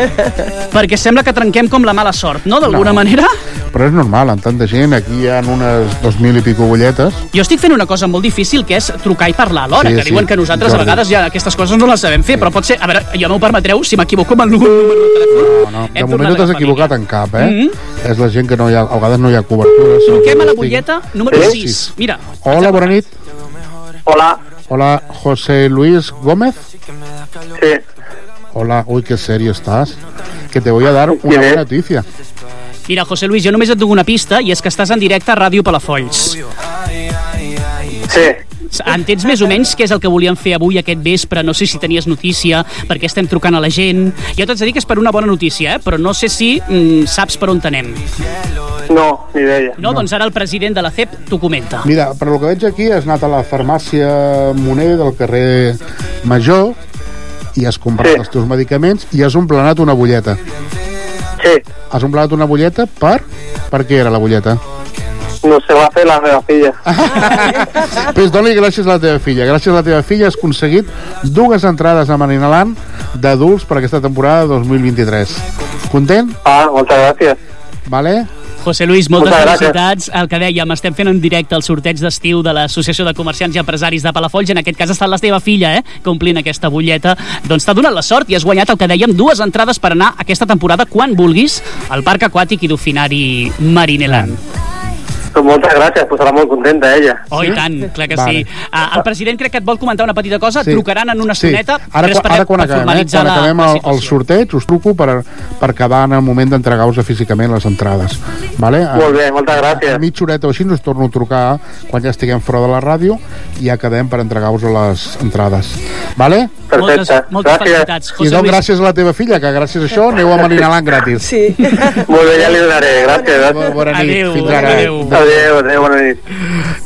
perquè sembla que trenquem com la mala sort, no? D'alguna No. manera. Però és normal, amb tanta gent, aquí hi ha unes 2.000 i pico bulletes. Jo estic fent una cosa molt difícil, que és trucar i parlar alhora, Sí, que sí, diuen que nosaltres Jordi. a vegades ja aquestes coses no les sabem fer, però pot ser... A veure, ja m'ho permetreu, si m'equivoco amb el número de telèfon. No, no, de moment no t'has equivocat en cap, eh? Mhm. És la gent que no hi ha, a vegades no hi ha cobertura. Truquem a la butlleta número Sí? 6. Mira, Hola, bona nit. Hola. Hola, José Luis Gómez. Sí. Hola, uy, qué serio estás. Que te voy a dar una buena noticia. Mira, José Luis, jo només et dono una pista, i és que estàs en directe a Ràdio Palafolls. Sí. Entens més o menys què és el que volíem fer avui aquest vespre? No sé si tenies notícia, perquè estem trucant a la gent. Jo t'haig de dir que és per una bona notícia, eh? però no sé si mm, saps per on anem. No, ni idea. No, doncs ara el president de la CEP t'ho comenta. Mira, per lo que veig aquí, has anat a la farmàcia Moner del carrer Major i has comprat Sí. els teus medicaments i has emplenat una bulleta. Sí. Has emplenat una bulleta per... Per què era la bulleta? No se va fer la meva filla. Pues dona-li gràcies a la teva filla. Gràcies a la teva filla has aconseguit dues entrades a Marinaland d'adults per aquesta temporada 2023. Content? Ah, moltes gràcies. Vale? José Luis, moltes Moltes gràcies. felicitats. El que dèiem, estem fent en directe el sorteig d'estiu de l'Associació de Comerciants i Empresaris de Palafolls. En aquest cas ha estat la teva filla, eh?, que omplint aquesta butlleta. Doncs t'ha donat la sort i has guanyat el que dèiem, dues entrades per anar aquesta temporada, quan vulguis, al Parc Aquàtic i d'Ofinari Marineland. Pues moltes gràcies, pues estarà molt contenta ella. Oh, i tant, clar que Vale. sí. Uh, el president crec que et vol comentar una petita cosa. Sí. Trucaran en una Sí. estoneta. Ara, quan- per- ara quan acabem, eh? formalitzar quan acabem la el, el sorteig, us truco per, per quedar en el moment d'entregar-vos físicament les entrades. Vale? Molt bé, moltes gràcies. A mitja horeta o així us torno a trucar quan ja estiguem fora de la ràdio i ja quedem per entregar-vos les entrades. Vale? Moltes, moltes felicitats, I José dono Luis. gràcies a la teva filla, que gràcies a això aneu a Marinaland gratis. Sí. Molt bé, ja li donaré, gràcies. Bona, bona nit, Adéu, fins ara. adéu. Adéu, adéu, bona nit.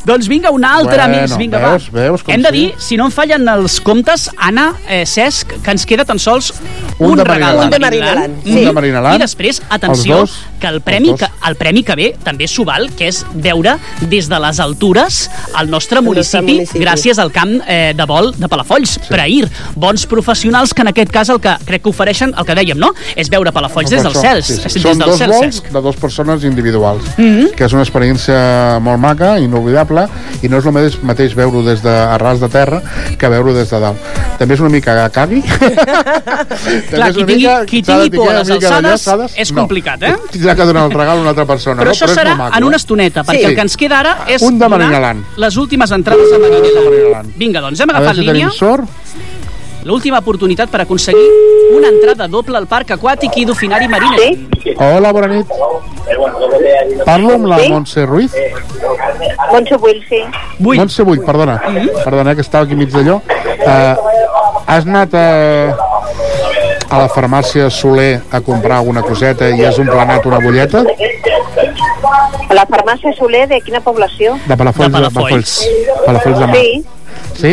Doncs vinga, una altra Bueno, més, vinga, veus, va. veus Hem de sí? dir, si no em fallen els comptes, Anna, eh, Cesc, que ens queda tan sols Un un, de regal Un de Marinaland. Marinaland, sí. Un de Marinaland. I després, atenció, dos, que el premi, que, el premi que ve també s'ho val, que és veure des de les altures el nostre municipi, municipi. gràcies al camp eh, de vol de Palafolls, sí. Prair. Bons professionals que en aquest cas el que crec que ofereixen, el que dèiem, no? És veure Palafolls des dels cels. sí, sí. Des Són dels dos cels, vols Cesc. de dues persones individuals, Mhm. que és una experiència molt maca, inolvidable, i no és el mateix, mateix veure-ho des de a ras de terra que veure-ho des de dalt. També és una mica cagui. Clar, qui tingui, qui tingui por a les alçades és complicat, eh? Tindrà que donar el regal a una altra persona. Però no? això és serà maco, en una eh? estoneta, perquè Sí. el que ens queda ara és Un de donar les últimes entrades a Marinaland. Vinga, doncs hem A veure agafat si línia. tenim sort. L'última oportunitat per aconseguir una entrada doble al Parc Aquàtic i d'Ofinari Marina. Sí? Hola, bona nit. Parlo amb la Sí? Montse Ruiz. Montse Bull, sí. Vull. Montse Bull, perdona. Perdona, eh, que estava aquí mig d'allò. Uh, has anat a, a la farmàcia Soler a comprar alguna coseta i has emplenat una bulleta A la farmàcia Soler, de quina població? de Palafolls De Palafolls. Palafolls de Mar. Sí. Sí?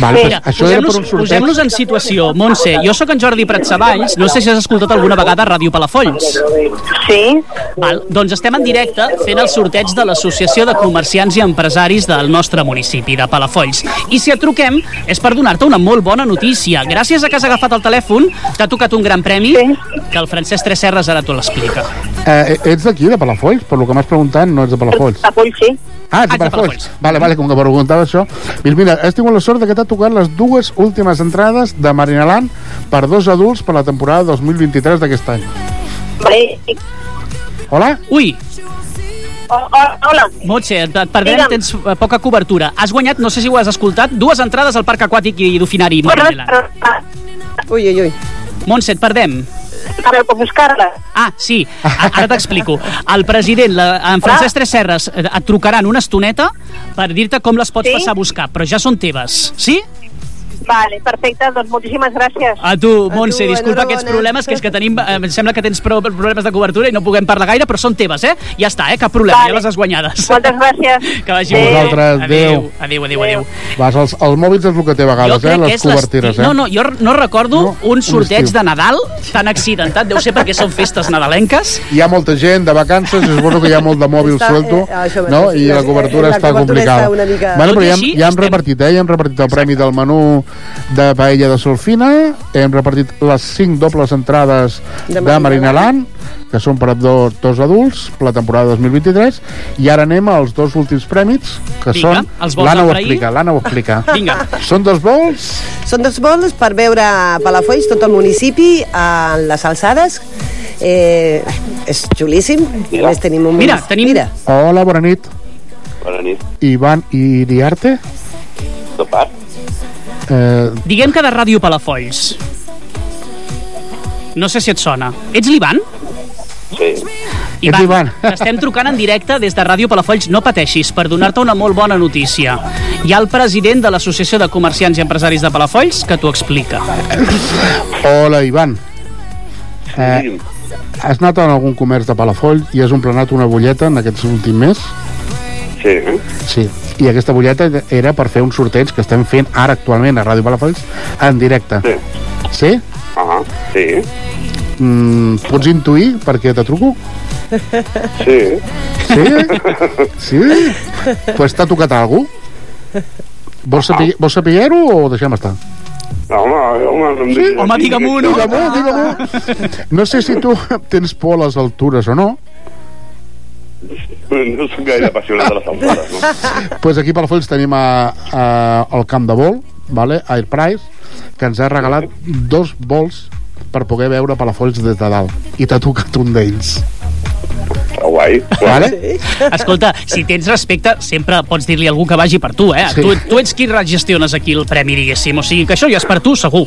Vale, Mira, pues, això era per posem-nos un sorteig. posem en situació. Montse, jo sóc en Jordi Pratsavalls, no sé si has escoltat alguna vegada Ràdio Palafolls. Sí. Val, doncs estem en directe fent el sorteig de l'Associació de Comerciants i Empresaris del nostre municipi, de Palafolls. I si et truquem és per donar-te una molt bona notícia. Gràcies a que has agafat el telèfon, t'ha tocat un gran premi, que el Francesc Tresserres ara t'ho l'explica. Eh, ets d'aquí, de Palafolls? Per lo que m'has preguntat, no ets de Palafolls. Palafolls, sí. Ah, ets de Ah, Palafolls. Vale, vale, com que preguntava això. Doncs mira, has tingut la sort de que t'ha tocat les dues últimes entrades de Marinaland per dos adults per la temporada 2023 d'aquest any. Vale. Hola? Ui, Oh, oh, hola. Montse, et, et perdrem, Digue'm. tens eh, poca cobertura. Has guanyat, no sé si ho has escoltat, dues entrades al Parc Aquàtic i d'Ofinari Marineland. Ui, ui, ui. Montse, et perdem. Ara puc buscar-la. Ah, sí, ara t'explico. El president, la, en Francesc Tresserres, eh, et trucarà en una estoneta per dir-te com les pots Sí? passar a buscar, però ja són teves, sí? Vale, perfecte, doncs moltíssimes gràcies. A tu, Montse, tu, disculpa aquests problemes, que és que tenim, eh, em sembla que tens prou problemes de cobertura i no puguem parlar gaire, però són teves, eh? Ja està, eh? Cap problema, Vale. ja les has guanyades. Moltes gràcies. Que vagi A bé. vosaltres, Adéu, adéu. adéu, adéu, adéu. Vas, els, els mòbils és el que té a vegades, eh? Les cobertires, eh? No, no, jo no recordo No, un sorteig estiu. de Nadal tan accidentat. Deu ser perquè són festes nadalenques. Hi ha molta gent de vacances, és bueno que hi ha molt de mòbil Està, suelto, eh, això no? I la eh, cobertura la està cobertura complicada. està mica- Bueno, però ja, ja hem repartit, eh? Ja hem repartit el premi del menú de paella de Solfina, hem repartit les 5 dobles entrades De de, Marinaland. Que són per a dos, dos adults, per la temporada 2023, i ara anem als dos últims prèmits, que Vinga, són... L'Anna ho explica, l'Anna ho explica. Vinga. Són dos vols? Són dos vols per veure Palafolls, tot el municipi, a les alçades. Eh, és xulíssim. A més, tenim un... Mira, tenim- Mira. Hola, bona nit. Bona nit. Ivan Iriarte. De part? Eh, Diguem que de Ràdio Palafolls. No sé si et sona. Ets l'Ivan? Sí. Ets Ivan. T'estem trucant en directe des de Ràdio Palafolls. No pateixis, per donar-te una molt bona notícia. Hi ha el president de l'Associació de Comerciants i Empresaris de Palafolls que t'ho explica. Hola, Ivan. Eh, has anat a algun comerç de Palafolls i has emplenat una bulleta en aquests últims mes? Sí. Sí. I aquesta bulleta era per fer un sorteig que estem fent ara actualment a Ràdio Palafolls en directe. Sí. Sí? Ah, sí. Mm, pots intuir per què te truco? Sí. Sí? Sí? Pues t'ha tocat algú? Vols, saber, vols saber-ho o deixem estar? No, home, home, no em Sí? Home, digue-m'ho, no? Digue-m'ho, digue-m'ho. No sé si tu tens por a les altures o no, No soc gaire apassionat de les alçades, no? pues aquí a Palafolls tenim a, a, el camp de vol, vale? Air Price, que ens ha regalat dos vols per poder veure Palafolls des de dalt. I t'ha tocat un d'ells. Està guai. Vale? Escolta, si tens respecte, sempre pots dir-li a algú que vagi per tu, eh? Sí. Tu, tu ets qui gestiones aquí el premi, diguéssim. O sigui que això ja és per tu, segur.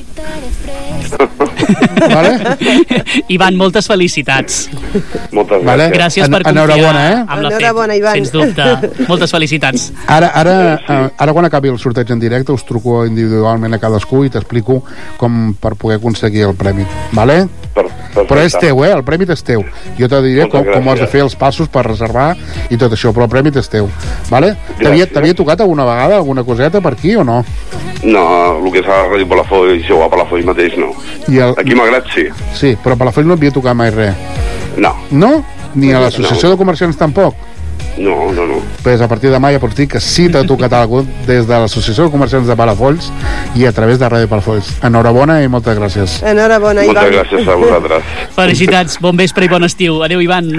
Vale? Ivan, moltes felicitats. Moltes Vale. Gràcies En- per confiar enhorabona, eh? amb la Enhorabona, Ivan. sens dubte. Moltes felicitats. Ara, ara, eh, ara quan acabi el sorteig en directe us truco individualment a cadascú i t'explico com per poder aconseguir el premi, vale? Per, Però és teu, eh? El premi és teu. Jo te diré Moltes com, com has de gràcies. fer els passos per reservar i tot això, però el premi és teu, vale? T'havia Gràcies. tocat alguna vegada alguna coseta per aquí o no? No, el que és a Ràdio Palafolls o a Palafolls mateix no. I el... Aquí malgrat sí. Sí, però Palafolls no havia tocat mai res. No, No? Ni a l'associació No. de comerciants tampoc? No, no, no. Pues a partir de demà ja pots dir que sí t'ha tocat algú des de l'Associació de Comerciants de Palafolls i a través de Ràdio Palafolls. Enhorabona i moltes gràcies. Enhorabona, Moltes Ivan. gràcies a vosaltres. Felicitats, bon vespre i bon estiu. Adéu, Ivan.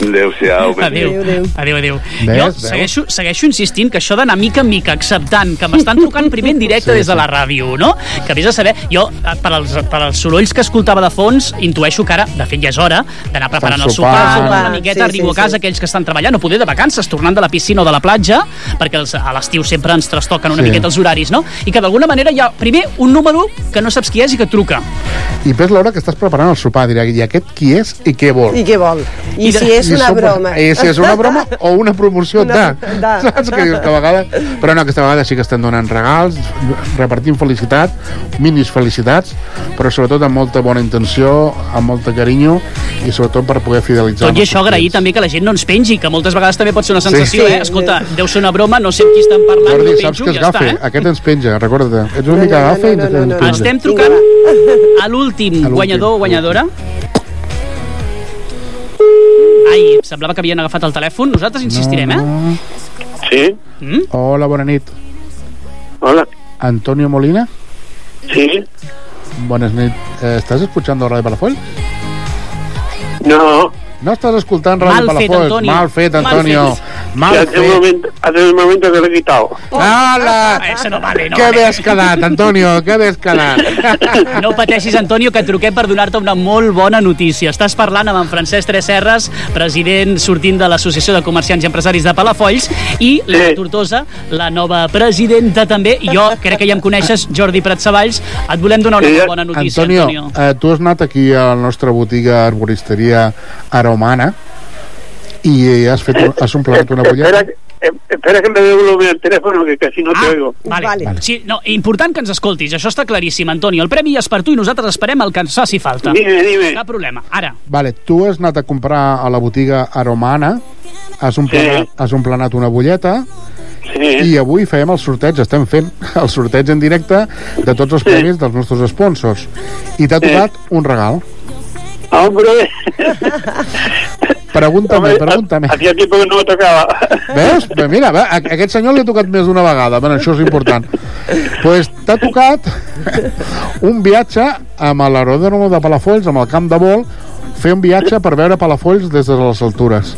Adéu-siau. Adéu. Adéu. Adéu, adéu. Ves, jo segueixo, segueixo insistint que això d'anar mica en mica acceptant que m'estan trucant primer en directe Sí, des de la ràdio, no? Que vés a saber... Jo, eh, per als, per als sorolls que escoltava de fons, intueixo que ara, de fet ja és hora, d'anar preparant el sopar. sopar, Sopar, una miqueta, sí, arribo sí, a casa, sí. aquells que estan treballant, o poder de vacances, tornant de la piscina o de la platja, perquè els, a l'estiu sempre ens trastoquen una Sí. miqueta els horaris, no? I que d'alguna manera hi ha, primer, un número que no saps qui és i que et truca. I ves l'hora que estàs preparant el sopar, dirà, i aquest qui és i què vol? I què vol? I, I si és I una som- broma? I si és una broma o una promoció Una- de... de. Saps que dius que a vegades... Però no, aquesta vegada sí que estem donant regals, repartint felicitat, minis felicitats, però sobretot amb molta bona intenció, amb molta carinyo i sobretot per poder fidelitzar. Tot i això, agrair també que la gent no ens pengi, que moltes vegades també pot ser una sensació, Sí. eh? Escolta, deu ser una broma, no sé amb qui estan parlant, Jordi, no saps penjo que i és ja gafe? està, eh? Aquest ens penja, recorda-te. Ets una No, mica no, no, gafe i no, ens no, no. penja. Estem trucant a l'últim guanyador o guanyadora. Ai, semblava que havien agafat el telèfon. Nosaltres insistirem, eh? Sí? Mm? Hola, bona nit. Hola. Antonio Molina. Sí? Buenas nit. Eh, ¿Estás escuchando Radio Palafolls? No. No estás escuchando Radio Mal fet. Antonio. Mal fet, Mal Antonio. Mal hace, un fet. momento, hace un momento que lo he quitado. ¡Hala! Eso no vale, no Què vale. bé has quedat, Antonio, bé has quedat. No pateixis, Antonio, que et truquem per donar-te una molt bona notícia. Estàs parlant amb en Francesc Tresserres, president sortint de l'Associació de Comerciants i Empresaris de Palafolls, i la Sí. Tortosa, la nova presidenta també, i jo crec que ja em coneixes, Jordi Pratsavalls, et volem donar una Sí, bona notícia, Antonio, Antonio. eh, tu has anat aquí a la nostra botiga arboristeria Aromana i has, fet, un- has omplert una eh, espera que me devuelva el teléfono, que casi no te oigo. Vale. Vale. vale. Sí, no, important que ens escoltis, això està claríssim, Antonio. El premi és per tu i nosaltres esperem el que ens faci falta. Dime, dime. Cap problema. Ara, Vale, tu has anat a comprar a la botiga Aromana, has omplenat, Sí. has omplenat una bulleta Sí. i avui fem el sorteig, estem fent el sorteig en directe de tots els premis dels nostres sponsors. I t'ha Sí. tocat un regal. Hombre. Pregúntame, Hombre, pregúntame. Hacía tiempo que no me tocaba. Veus? Bé, mira, va, a a aquest senyor li ha tocat més d'una vegada. Bueno, això és important. pues t'ha tocat un viatge amb l'aeròdromo de Palafolls, amb el camp de vol, fer un viatge per veure Palafolls des de les altures.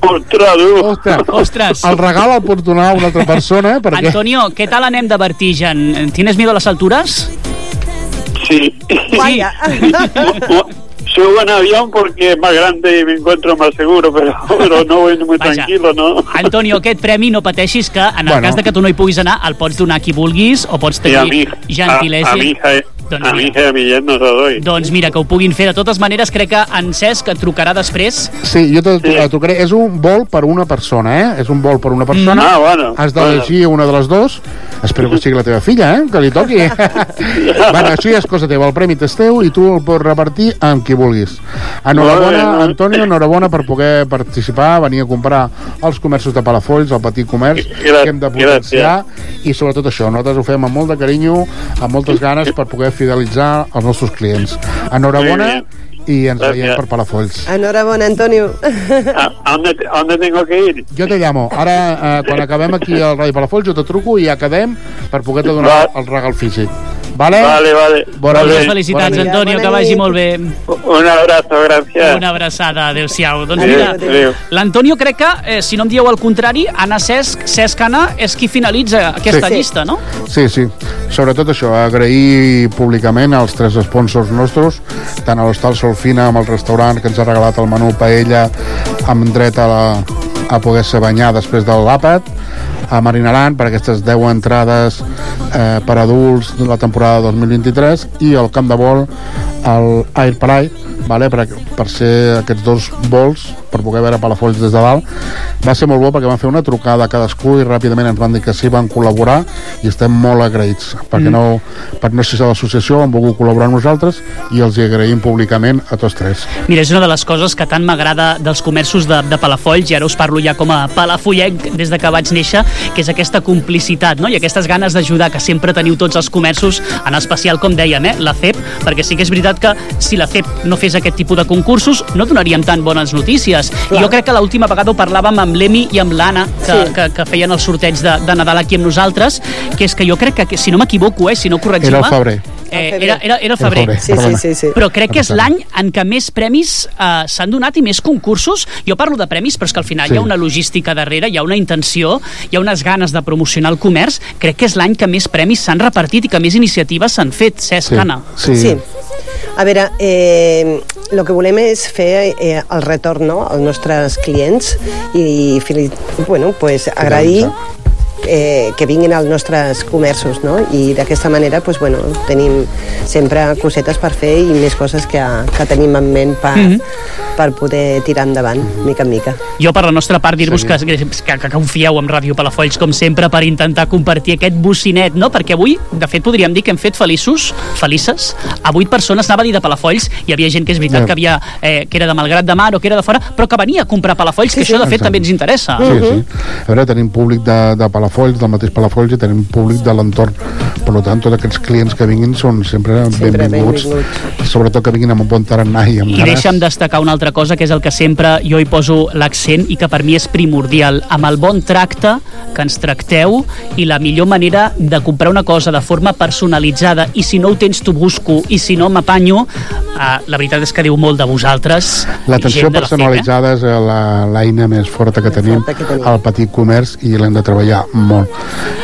Ostras, du. Ostres, Ostres. el regal el pots donar a una altra persona, eh? Perquè... Antonio, ¿qué tal anem de vertigen? ¿Tienes miedo a las alturas? Sí. Vaya. Subo en avión porque es más grande y me encuentro más seguro, pero, pero no voy muy Vaja. tranquilo, ¿no? Antonio, aquest premi no pateixis que en el Bueno. cas de que tu no hi puguis anar el pots donar a qui vulguis o pots Y a mi, tenir a, gentilesa. a mi hija, Doncs a mi mi yerno se lo doy. Doncs mira, que ho puguin fer. De totes maneres, crec que en Cesc et trucarà després. Sí, jo te, te trucaré. És un vol per una persona, eh? És un vol per una persona. Mm. Ah, bueno, Has bueno. d'elegir una de les dos. Espero que sigui la teva filla, eh? Que li toqui. bueno, això ja és cosa teva. El premi és teu i tu el pots repartir amb qui vulguis. Enhorabona, molt bé. Antonio, enhorabona per poder participar, venir a comprar als comerços de Palafolls, al petit comerç, Gràcies, que hem de potenciar, i sobretot això, nosaltres ho fem amb molt de carinyo, amb moltes ganes per poder fidelitzar els nostres clients. Enhorabona ens Gràcies. veiem per Palafolls. Enhorabona, Antonio. ¿A, a dónde, ¿A dónde tengo que ir? Jo te llamo. Ara, eh, quan acabem aquí al Ràdio Palafolls, jo te truco i quedem per poder-te donar el regal físic. Vale? Vale, vale. Bona Moltes felicitats, Bona. Antonio, que vagi molt bé. Un abrazo, gracias. Una abraçada, adéu-siau. Doncs mira, l'Antonio crec que, eh, si no em dieu el contrari, Anna Cesc, Cesc Anna, és qui finalitza aquesta Sí. llista, no? Sí, sí. Sobretot això, agrair públicament als tres sponsors nostres, tant a l'Hostal Solfina amb el restaurant que ens ha regalat el menú paella amb dret a, la, a poder-se banyar després de l'àpat, a Marinaland per aquestes 10 entrades eh, per adults de la temporada 2023 i el camp de vol al Air Pride vale, per, per ser aquests dos vols per poder veure Palafolls des de dalt. Va ser molt bo perquè van fer una trucada a cadascú i ràpidament ens van dir que sí, van col·laborar i estem molt agraïts perquè Mm. no, per no ser l'associació han volgut col·laborar amb nosaltres i els hi agraïm públicament a tots tres. Mira, és una de les coses que tant m'agrada dels comerços de, de Palafolls, i ara us parlo ja com a palafollenc des de que vaig néixer, que és aquesta complicitat no? i aquestes ganes d'ajudar que sempre teniu tots els comerços, en especial, com dèiem, eh, la CEP, perquè sí que és veritat que si la CEP no fes aquest tipus de concursos no donaríem tan bones notícies. I jo crec que l'última vegada ho parlàvem amb l'Emi i amb l'Anna, que, Sí. que, que feien el sorteig de, de Nadal aquí amb nosaltres, que és que jo crec que, si no m'equivoco, eh, si no corregim-me... Era el febrer. Eh, era, era, era el febrer. febrer, Sí, sí, sí, sí. Però crec que és l'any en què més premis eh, s'han donat i més concursos. Jo parlo de premis, però és que al final Sí. hi ha una logística darrere, hi ha una intenció, hi ha unes ganes de promocionar el comerç. Crec que és l'any que més premis s'han repartit i que més iniciatives s'han fet, Cesc, Sí. Anna. Sí. sí. A veure, eh, el que volem és fer eh, el retorn no, als nostres clients i fili- bueno, pues, agrair eh, que vinguin als nostres comerços no? i d'aquesta manera pues, bueno, tenim sempre cosetes per fer i més coses que, que tenim en ment per, Mhm. per poder tirar endavant, mica en mica. Jo, per la nostra part, dir-vos que, que, que, que confieu en Ràdio Palafolls, com sempre, per intentar compartir aquest bocinet, no? Perquè avui, de fet, podríem dir que hem fet feliços, felices, a vuit persones, anava a dir de Palafolls, hi havia gent que és veritat Ja. que, havia, eh, que era de Malgrat de Mar o que era de fora, però que venia a comprar Palafolls, que això, de fet, Exacte. també ens interessa. Sí, sí. A veure, tenim públic de, de Palafolls, del mateix Palafolls, i tenim públic de l'entorn. Per tant, tots aquests clients que vinguin són sempre, Sempre benvinguts. Sobretot que vinguin amb un bon tarannà i amb I ganes. deixa'm destacar una altra cosa, que és el que sempre jo hi poso l'accent i que per mi és primordial. Amb el bon tracte que ens tracteu i la millor manera de comprar una cosa de forma personalitzada i si no ho tens t'ho busco i si no m'apanyo, eh, la veritat és que diu molt de vosaltres. L'atenció gent de la FEP, personalitzada és la- l'eina més forta que tenim al petit comerç i l'hem de treballar molt.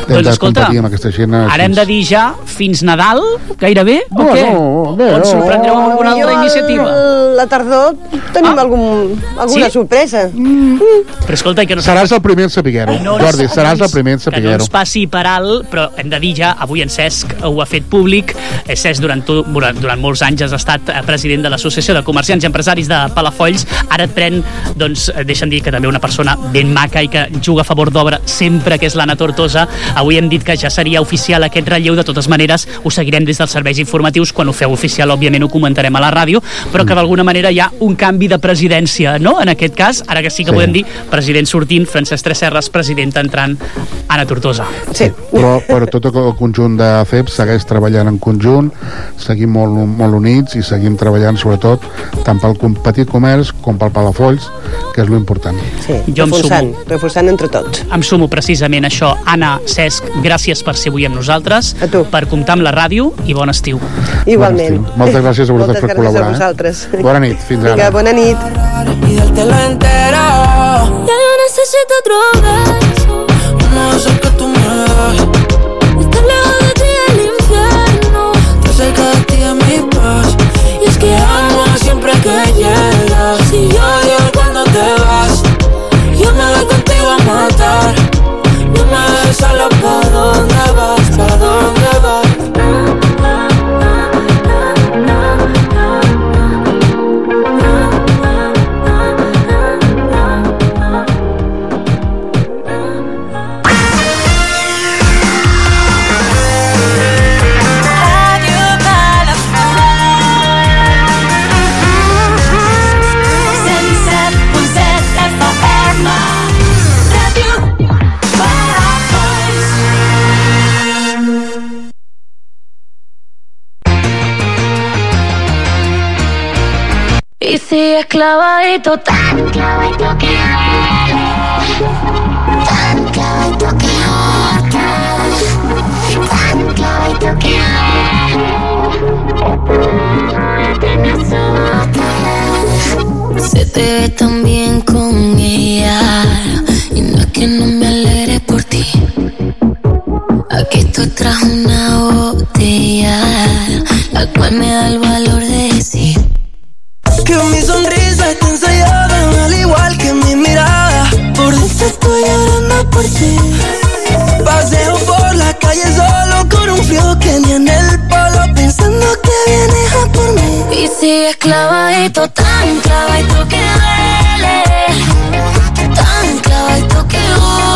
Hem Doncs escolta, amb aquesta gent. Ara hem de dir ja fins Nadal, gairebé, o No, què? no, bé, o ens no. sorprendreu amb alguna altra iniciativa? al- La tardor tenim algun, alguna Sí? sorpresa. Però escolta, que no Seràs el primer en saber-ho. No, Jordi, no, seràs no, el primer en que no saber-ho. ens passi per alt, però hem de dir ja, avui en Cesc ho ha fet públic. Eh, Cesc durant, tu, durant, durant molts anys has estat eh, president de l'Associació de Comerciants i Empresaris de Palafolls. Ara et pren, doncs, eh, deixa'm dir que també una persona ben maca i que juga a favor d'obra sempre, que és l'Anna Tortosa. Avui hem dit que ja seria oficial aquest relleu. De totes maneres, ho seguirem des dels serveis informatius. Quan ho feu oficial, òbviament, ho comentarem a la ràdio, però que d'alguna manera hi ha un canvi de presidència, no? En aquest cas, ara que sí que Sí. podem dir president sortint, Francesc Tresserres, president entrant, Anna Tortosa. Sí. Però, però tot el conjunt de FEP segueix treballant en conjunt, seguim molt, molt units i seguim treballant sobretot tant pel petit comerç com pel Palafolls, que és lo important. Sí, Jo em reforçant, sumo. reforçant entre tots. Em sumo precisament a això. Anna, Cesc, gràcies per ser avui amb nosaltres, per comptar amb la ràdio i bon estiu. Igualment. Bon estiu. Moltes gràcies a vosaltres Moltes per gràcies col·laborar, a eh? vosaltres. Bona nit, fins ara. Vinga, bona nit. y dártelo entero. Ya yo necesito otro clavadito, tan clavadito que Tan clavadito que Tan clavadito que Se te ve tan bien con ella. Y no es que no me alegre por ti. Aquí estoy tras una botella La cual me da el valor de decir Que mi sonrisa por. Paseo por la calle solo con un frío que ni en el polo pensando que vienes a por mí. Y sigues clavadito, tan clavadito que duele, tan clavadito que duele.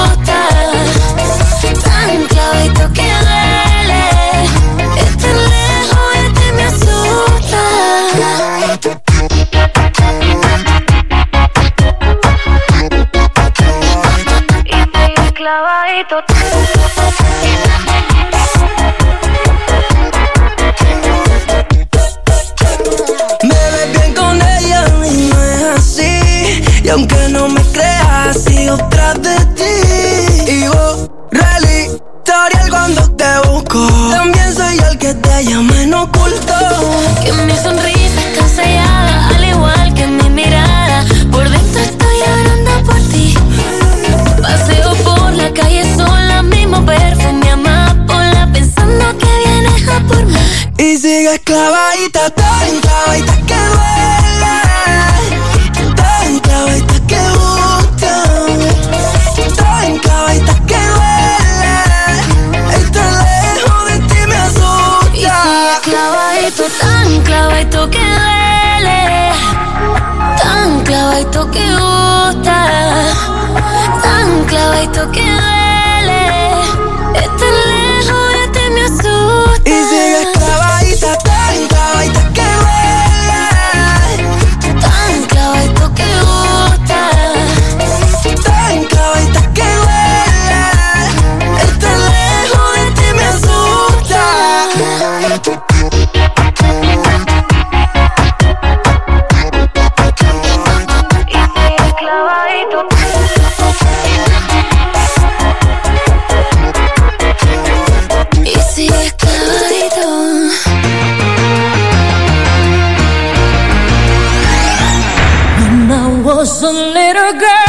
Girl,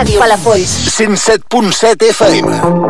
Ràdio Palafolls. 107.7 FM.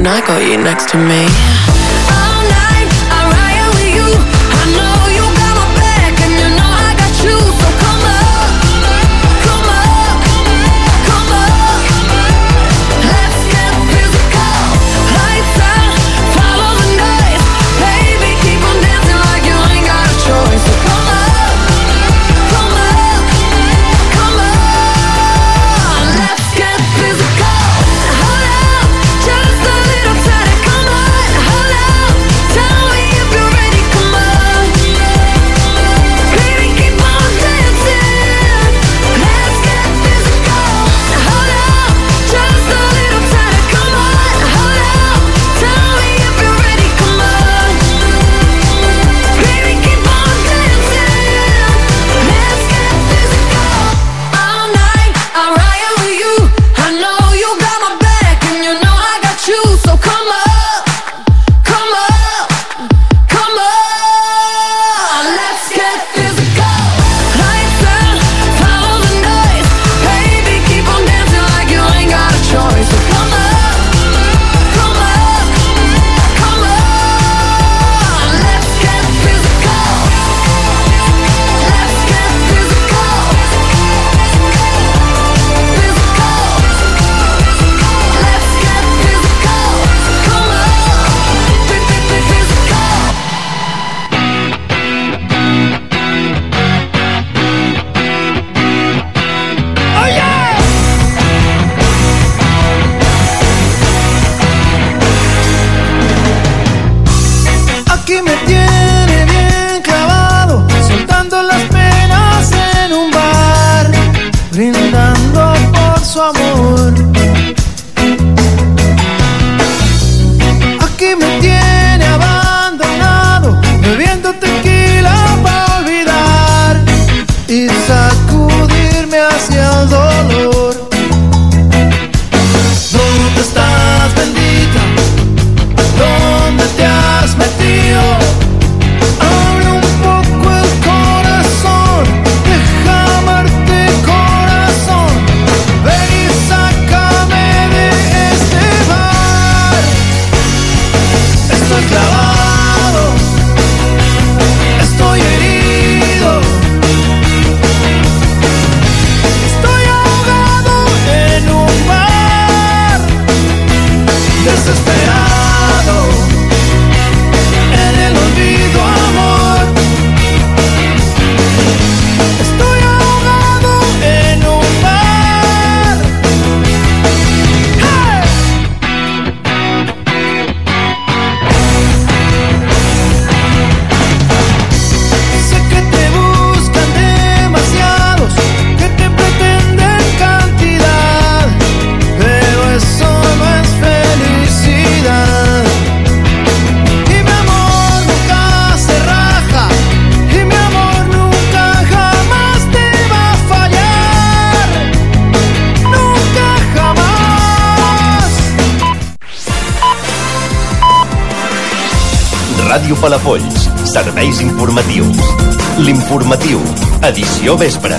And I got you next to me. su amor. Aquí me tiene abandonado, bebiendo Ràdio Palafolls. Serveis informatius. L'informatiu. Edició vespre.